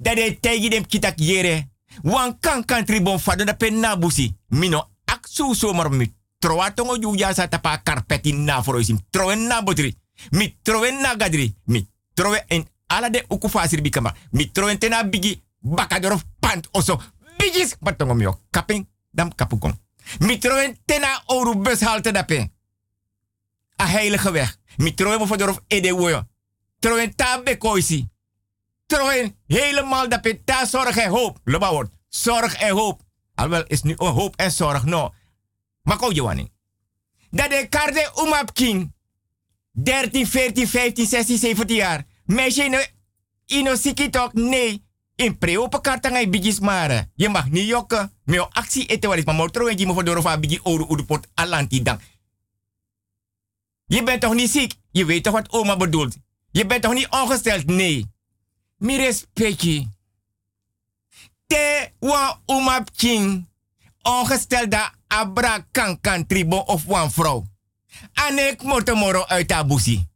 Da de tegi dem kintak yere. Wan kan kan tribon fado da pen nabusi. Mino ak su so mar mi troa tongo ya sa tapa karpeti na foro isim. Troen na botri. Mi troen na gadri. Mi troen en ala de uku fasir bikama. Mi troen tena bigi bakadorof pant oso. Bigis patongo mio. Kaping dam kapukong. Mi troen tena oru bus halte dape. A heilige weg. Mi troen mo fodorof. Troen koisi. Troen helemaal dape ta zorg en hoop. Loba. Zorg en hoop. Alwel is nu hoop en zorg no. Maar ko je Dat de karde umap king. 13, 14, 15, 16, 17 jaar. Meisje no, ino sikitok nee. In preo pekarta ngai bigis mara. Je mag niet jokken. Meo actie ete walis. Maar motro en jimo voor de bigi oru udupot alanti dan. Je bent toch niet ziek? Je weet toch wat oma bedoelt? Je bent toch niet ongesteld? Nee. Mi respecti. Te wa oma king. Ongestelde abra kan kan tribo of wan vrouw. Anek motomoro uit abusi.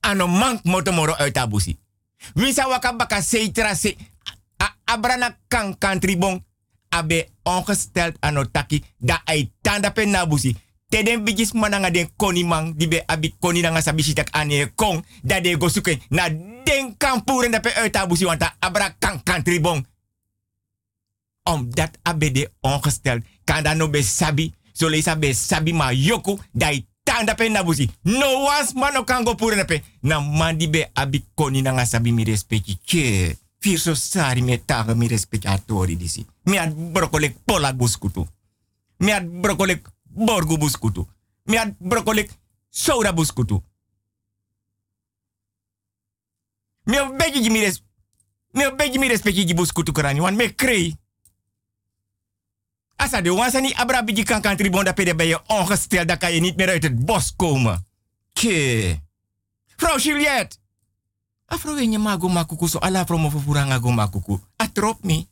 Ano mank motomoro uit abusi. Waka baka seitra se. abrana kan kan tribon. Abe ongesteld anotaki. Da ay tanda. Te den bigis mananga den koni man. Di be abi koni nanga sabi tak ane kong. Da de go suke. Na den kan puren da pe uit abusi. Wanta abra kan kan tribon. Omdat abe de ongesteld. Kan da no be sabi. So leisa be sabi ma yoku. Da tanda pe nabusi. No was mano kango pure pe. Na mandi be abi koni na ngasabi mi respecti. Che. Fir so sari me taga mi respecti atori disi. Mi ad brokolek pola buskutu. Mi ad brokolek borgu buskutu. Mi ad brokolek soda buskutu. Mi o begi mi res. Mi o begi mi respecti buskutu krani. Wan me krei. Asa de wansani abra bigi kan kan tribon da pede ben je ongesteld, dan kan je niet meer uit het bos komen. Ke. Vrouw Juliette. Afro wenye mago makuku so ala promo furanga go makuku. Atrop mi.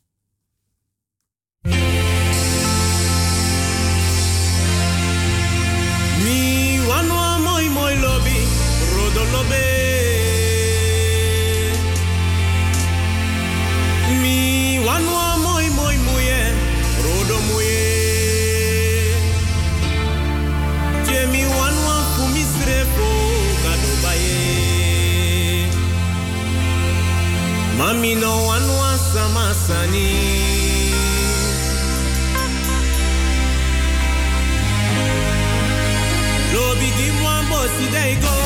Mami no wanwa samasani. Lobi give one they go.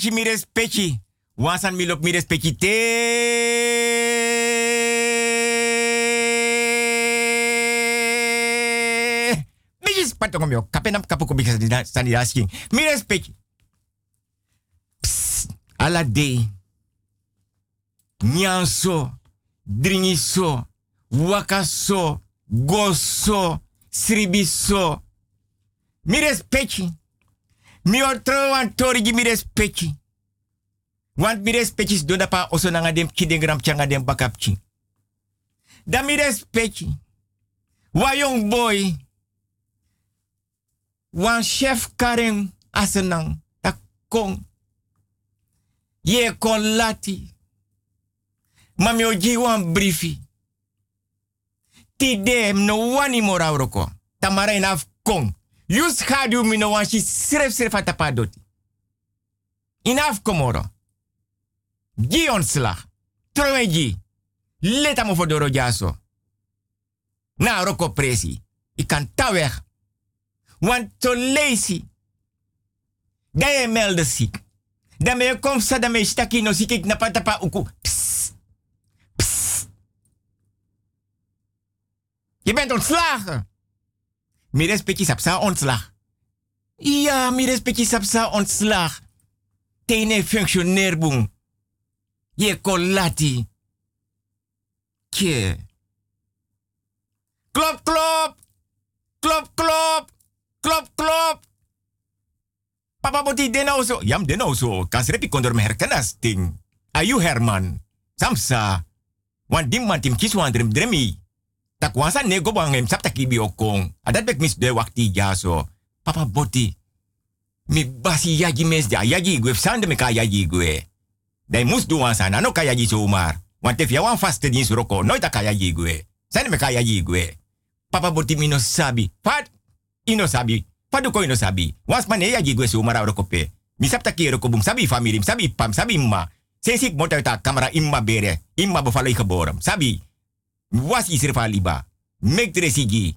Mires mi respecti. Wansan mi lok mi respecti te. Bijis patong mio. Kapenam kapuko bijis sanidasking. Mi respecti. Psst. Ala dei. Nyanso. Dringiso. Wakaso. Goso. Sribiso. Mi pechi. Mi ortro wan tori gi. Want mi respecti is doda pa oso nanga kidengram changa dem bakapchi. Dami mi. Wa boy. Wan chef karem asenang. ta kong. Ye kon lati. Mami wan briefi. Ti dem no wani morauroko. Tamara inaf kong. Yus khadu mino wanshi sref sref atapa doti. Inaf komoro. Gi ontslag, Trowe gi. Leta mo fodoro jaso. Na roko presi. Ik kan taweg. Want to lazy. Dan je melde ziek. Dan ben je komsa, dan ben je staki no ziek. Ik napatapa uku. Psst. Psst. Je bent ontslagen. Mi respecti sapsa ontslag. Ja, mi respecti sapsa ontslag. Tene functioneer boem. Je kolati. Kje. Klop, klop. Klop, klop. Klop, klop. Papa boti denau so. Jam denau so. Kan kondor me herkenas ting. Ayu Herman. Samsa. Wan dim man tim dremi. Tak wansa nego bangem sap taki biokong. Adat bek mis de wakti ja so. Papa boti. Mi basi yaji mes ja yaji gwe sande me ka yaji gwe. Dai mus du wansa na no ka yaji zomaar. Want if ya wan vaste dienst roko, nooit ka yaji gwe. Sande me ka yaji gwe. Papa boti mi no sabi. Fat ino sabi. Fat ko ino sabi. Wans man e yaji gwe zomaar roko pe. Mi sap taki roko bum sabi family, sabi pam, sabi ma. Sesik mo ta kamera imma bere. Imma befalai geboren. Sabi. Was is er van liba. Mek dresigi.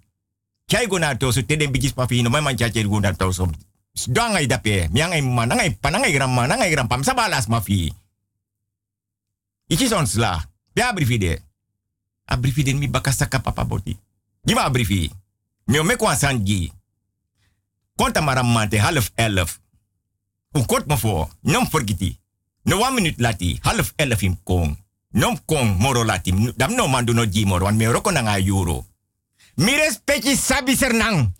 Kijk go naar toso teden bijis pa fino man chache go. Danga i dape. Gram pam sabalas mafi. Iki son sla. Ya brifide. A brifide mi bakasaka papa boti. Giva a brifi. Mi o mekwa sanji. Konta maramante half elf. U kort me. Nom forgiti. No one minute lati. Half elf im kong. Nom kong moro lati. Dam no mandu no moro. Want me roko nanga euro. Mi respecti sabi sernang.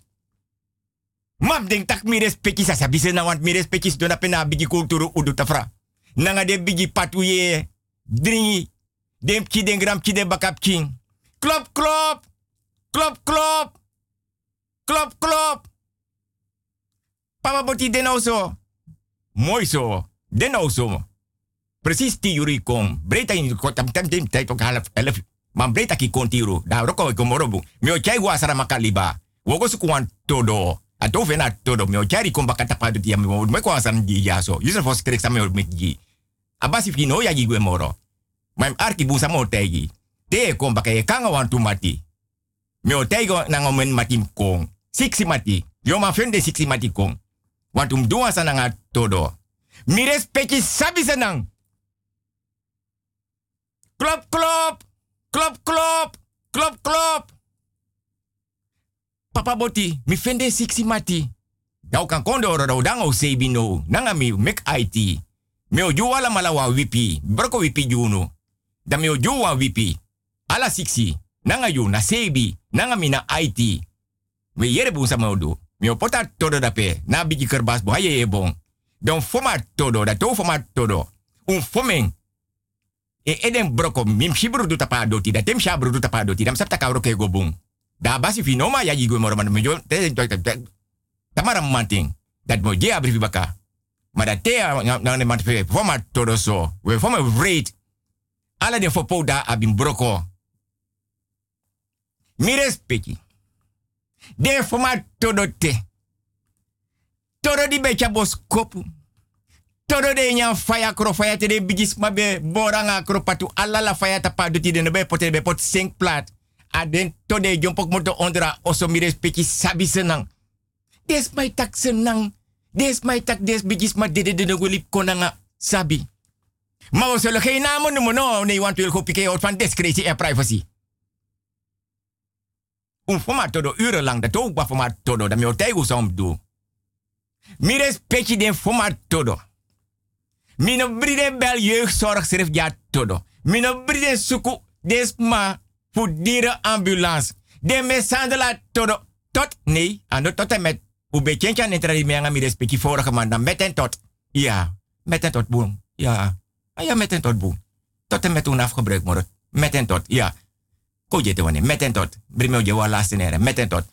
Map ding tak mi respecti sa sabi. Want mi respecti dona pena bigi kulturu udu tafra. Nanga de bigi patuye. Dringi. Dem ki den gram ki den bakap king. Klop klop. Klop klop. Klop klop. Papa boti den nou zo. Mooi zo. Den zo. Precies ti yuri kom. Breta in ko tam tam tam tijd ook half elf. Man breta ki kontiru. Da roko ko morobu. Mi o chai wa sara makaliba. Wogo su kwan todo. A to vena todo. Mi o chai kom bakata pa duti mi mo ko asan di ya so. Krek sa mi o mekji. Abasi fi no ya moro. Mam arki tegi. Te kom bakaye kanga wan tu mati. Mi o tego kong. Siksi mati. Yo ma fende siksi mati kong. Want um todo. Mi respecti sabi senang. Klop, klop. Klop, klop. Klop, klop. Papa boti, mi fende siksi mati. Dau kan kondo oro dau dango sebi no. Nanga mi mek IT. Mi o juwa la malawa wipi. Broko wipi juno. Da mi o juwa wipi. Ala siksi. Nanga yu na sebi. Nanga mi na IT. We yere bu sa. Mi o pota todo dape. Na bigi kerbas bo haye ye bon. Don foma todo. Da to foma todo. Un fomen. Eden broko mim shibru du tapa doti. Da tem shabru du tapa doti. Dam sapta kauro ke gobung. Da basi finoma ya yigo moro man mejo. Tamara manting. Dat mo je abri baka. Maar dat te na ne mantfe foma todo so. We foma vreed. Ala de fopo da abin broko. Mi respecti. De foma todo te. Todo di becha bos kopu. Todo de nyan faya kro faya te de bigis mabe boranga kro patu ala la faya tapa do ti de be pote be pot sink plat. Aden to de jompok moto ondra oso mi respecti sabi senang. Des mai tak senang. Des mai tak des bigis ma de de de golip konanga sabi. Ma o solo geen namen noemen no, nee, want wil hoop ik out van en privacy. Un formato todo urenlang, dat ook wat formato todo, dat me o teigo som do. Mi respecti den todo. Mino bride bel jeugdzorg schrift ja todo. Mino bride suku desma voor dierenambulance. De mesandela todo. Tot, nee, ano tot en met. U bekentje aan het me mi respecti vorige maand. Met en tot. Ja, met en tot boom. Ja, ah, ja met en tot boom. Tot en met toen afgebruikt. Met en tot, ja. Ko je te wanneer, met en tot. Brimo je wel laatste nere, met en tot.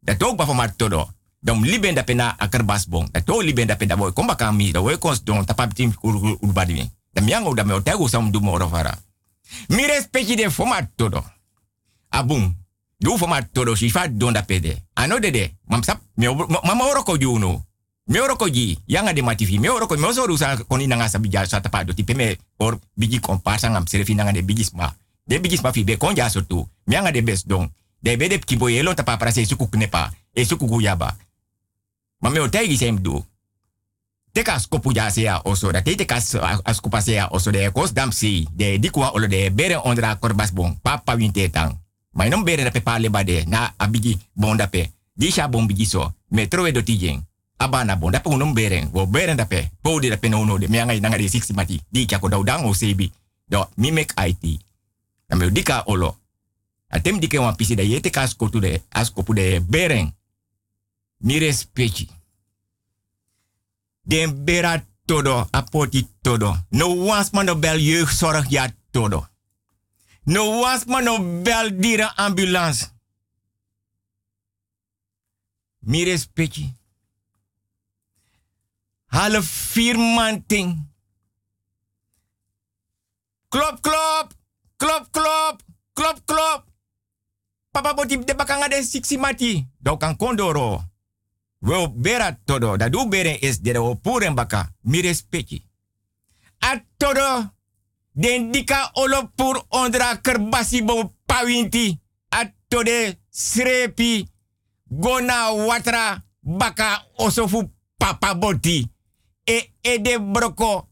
Dat ook bij maar todo. Dan liben dat pena akerbas bon. Dat ook liben pena boy. Kom bakam mi, dat we kons don tapap tim urbadi. Dan miango dat me otego sam du moro fara. Mi respecti de format todo. Abum. Du format todo si fa don da pede. Ano de de. Mam sap me mama oroko juno. Me oroko ji. Yang ade matifi. Me oroko me oso rusa koni nanga sa bija sa tapado. Tipe me or bigi komparsa ngam serefi nanga de bigis ma. De bigis ma fi be konja so tu. Mianga de bes don. De be de kiboyelo tapa para se suku knepa. E suku guyaba. Ma me o tegi sem do. Teka skopu sea oso. Da te teka sea de kos dam si. De dikwa olo de bere ondra korbas bon. Papa winte tang. Ma non bere da pe pale bade. Na abigi bon da pe. Di sha bon bigi so. Do tijeng. Abana bon da pe unom bere. Wo bere da pe. Po de da pe no de. Me angai nanga de siksi mati. Di ko daudang o sebi. Do mi mek IT. Na me dika olo. Atem dike wan pisi da yete ka de askopu de bereng. Mi respecti. Den bera todo, apoti todo. No wans no bel jeugdzorg ja todo. No wans man no bel ambulance. Mi respecti. Vier man ting. Klop, klop. Klop, klop. Klop, klop. Papa boti de bakanga de siksi mati. Kondoro. We bera todo. Da du beren is de o puren baka. Mi respecti. A todo. Den dika olo ondra kerbasi bo pawinti. A tode srepi. Gona watra baka osofu papa boti. E e de broko.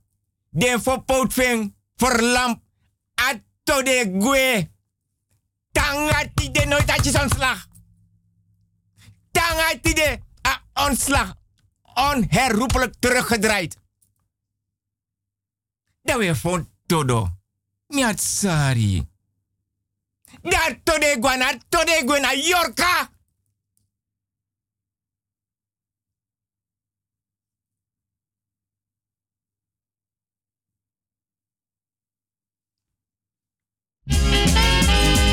Den fo poutfeng verlamp. A tode gwe. Tangati de nooit dat. Tangati de ontslag. Onherroepelijk teruggedraaid. Dat weer vond todo. Miat sari. Dat tode guana, tode guana, yorka. Hori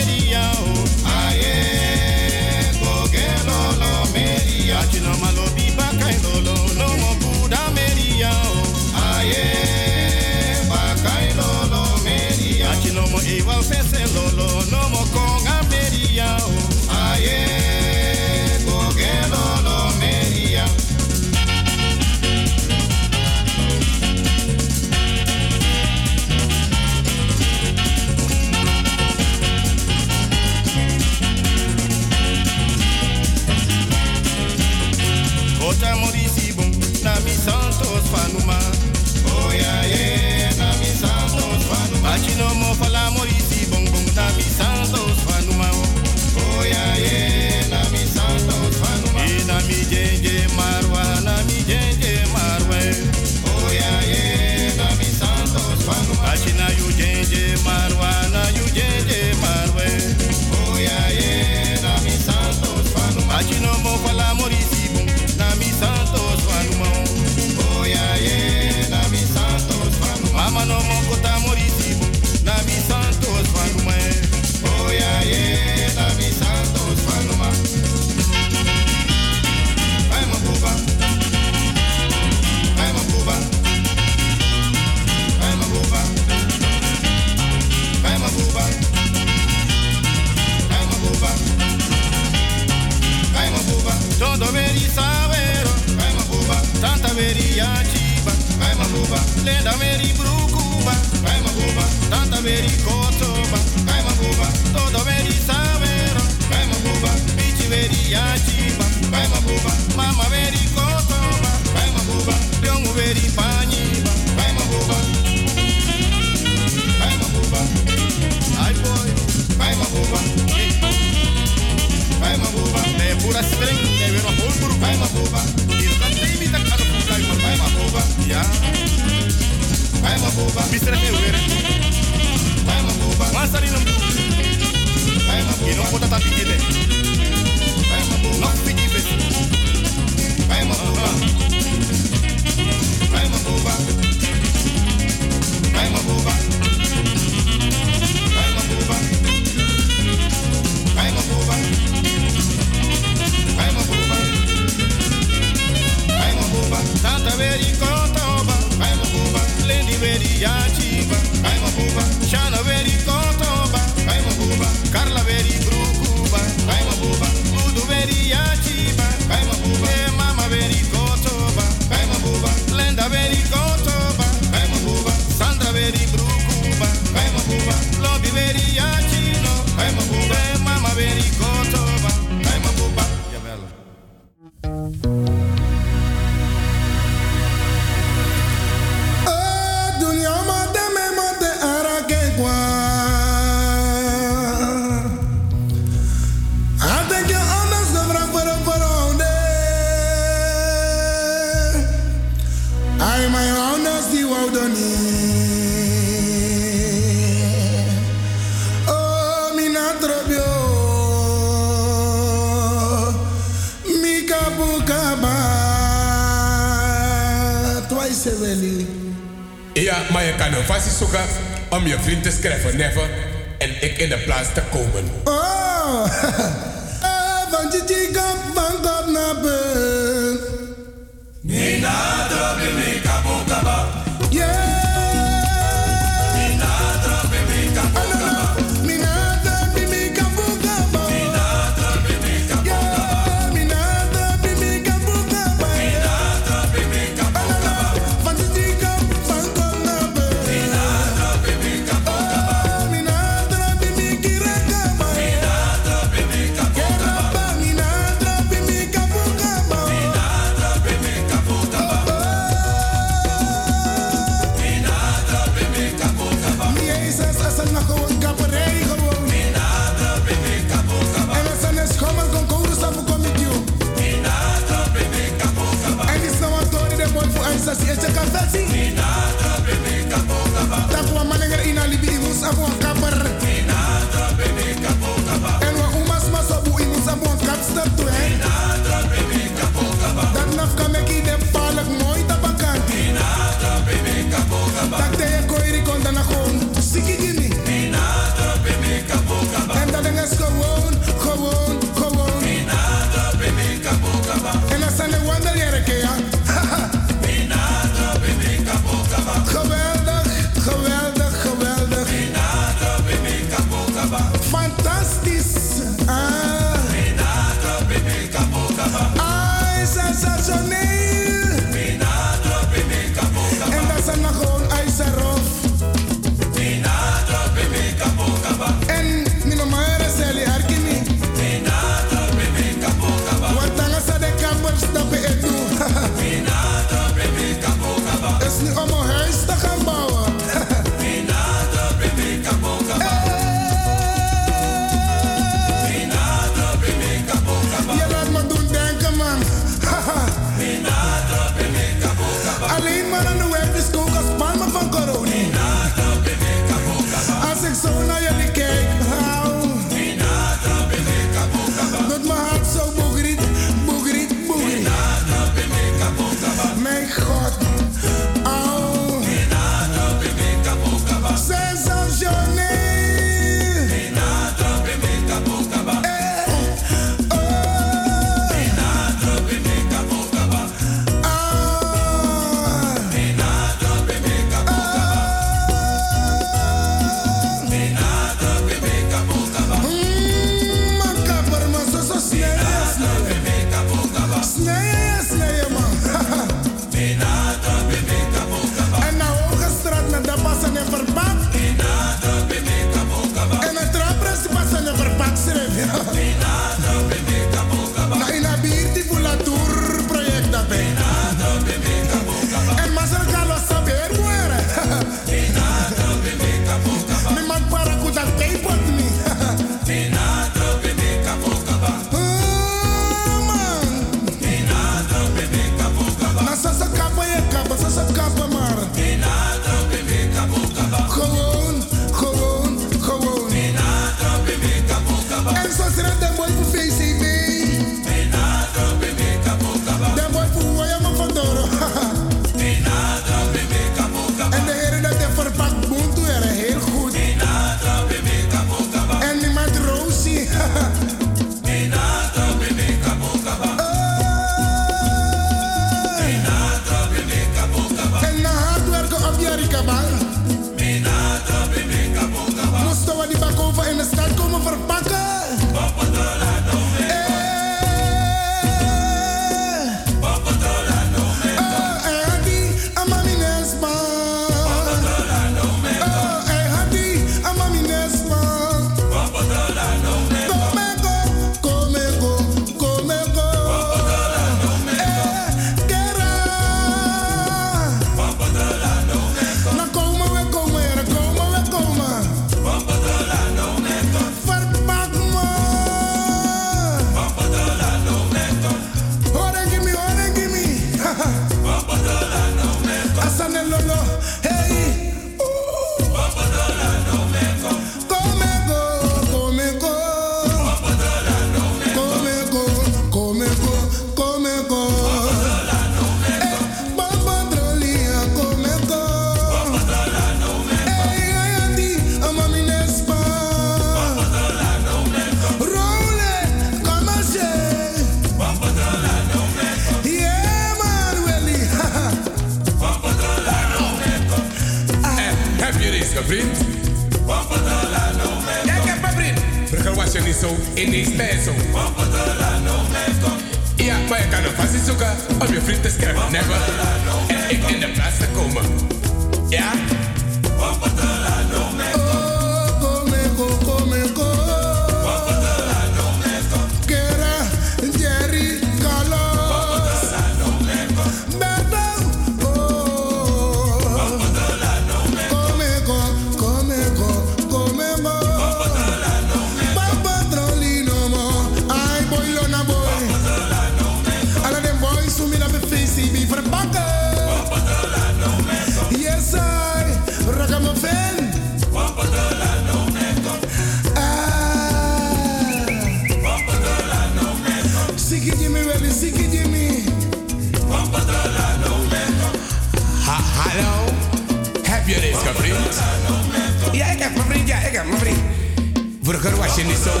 burger washing en soul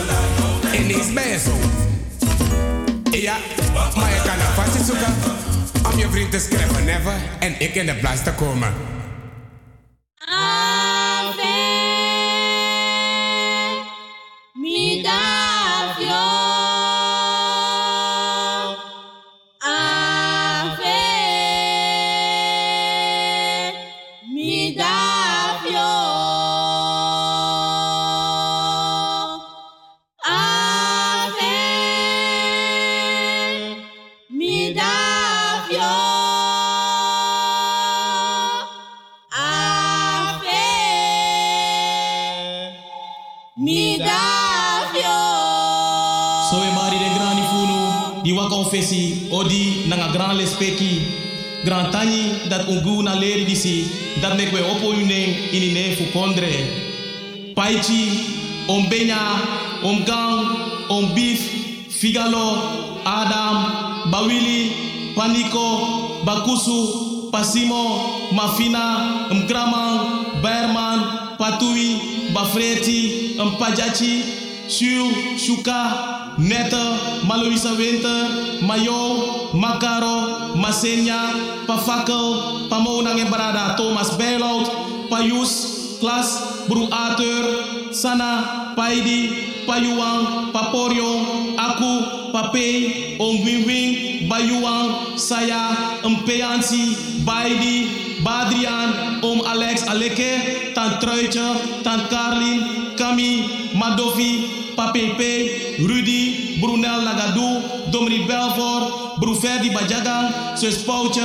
in je zo. Ja, maar je kan een alvast zoeken om je vriend te schrijven, never. En ik in de plaats te komen. Dat ungu na leri disi dat we opo yuneng ini ne fu kondre. Paichi gang om beef figalo adam bawili paniko bakusu pasimo mafina mkramang berman patui bafreti mpajachi Shu, Shuka, Netta, Maloisa Winter, Mayo, Makaro, Masenya, Pafakel, Pamonang en Barada, Thomas Bijlout, Payus, Klas, Bru Arthur, Sana, Paidi, Payuang, Paporio, Aku, Pape, Om Wing Wing, Bayuang, Saya, Mpeansi, Baidi, Badrian, Om Alex Aleke, Tant Truitje, Tant Carlin, Kami, Madofi, Papepe, Rudy, Brunel Lagadou, Domri Belfort, Bruferdi Bajagang, Sus Pouche,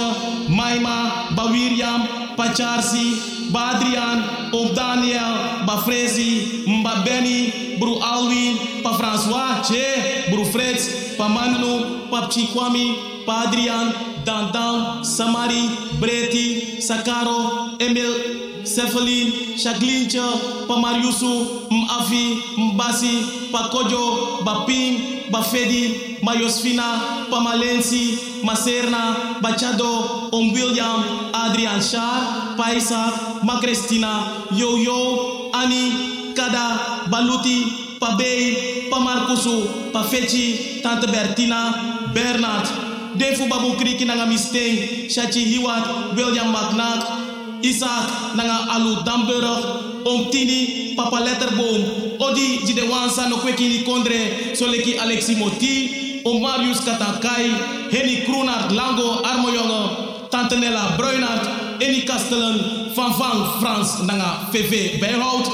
Maima, Bawiriam, Pacharsi, Badrian, Om Daniel, Bafrezi, Mba Benny, Bru Alwin, Pa François, Che, Bru Fritz, Pa Manlu, Pa Chikwami, Pa Adrian, Dandan, Samari, Breti, Sakaro, Emil, Cephalin, Shaglincha, Pamariusu, Mafi, Mbasi, Pakojo, Baping, Bafedi, Mayosfina, Pamalensi, Maserna, Bachado, Om William, Adrian Shar, Paisa, Macrestina, Yo Yo, Ani, Kada, Baluti, Pabei, Pamarkusu, Pafechi, Tante Bertina, Bernard, Defu Babu Kriki Nanga Misteng, Shachi Hiwat, William McNack, Isaac nanga alu Damburg, om tini papa letterboom, odi di de wansa no kweki ni kondre, soleki Alexi Moti, om Marius Katakai, Henny Kroenart Lango Armojonge, Tante Nella Bruinart, Eni Kastelen, Van Van Frans nanga VV Bijhout,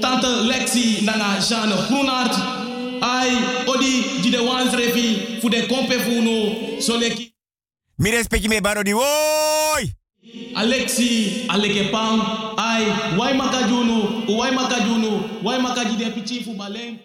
Tante Lexi nanga Jeanne Groenart, ai odi di de wansrefi fu de kompe fu no, soleki. Mi respecti me baro di woi! Alexi Alekepang, ai, wai makajunu, wai makajunu, wai makaji de pichifu baleng.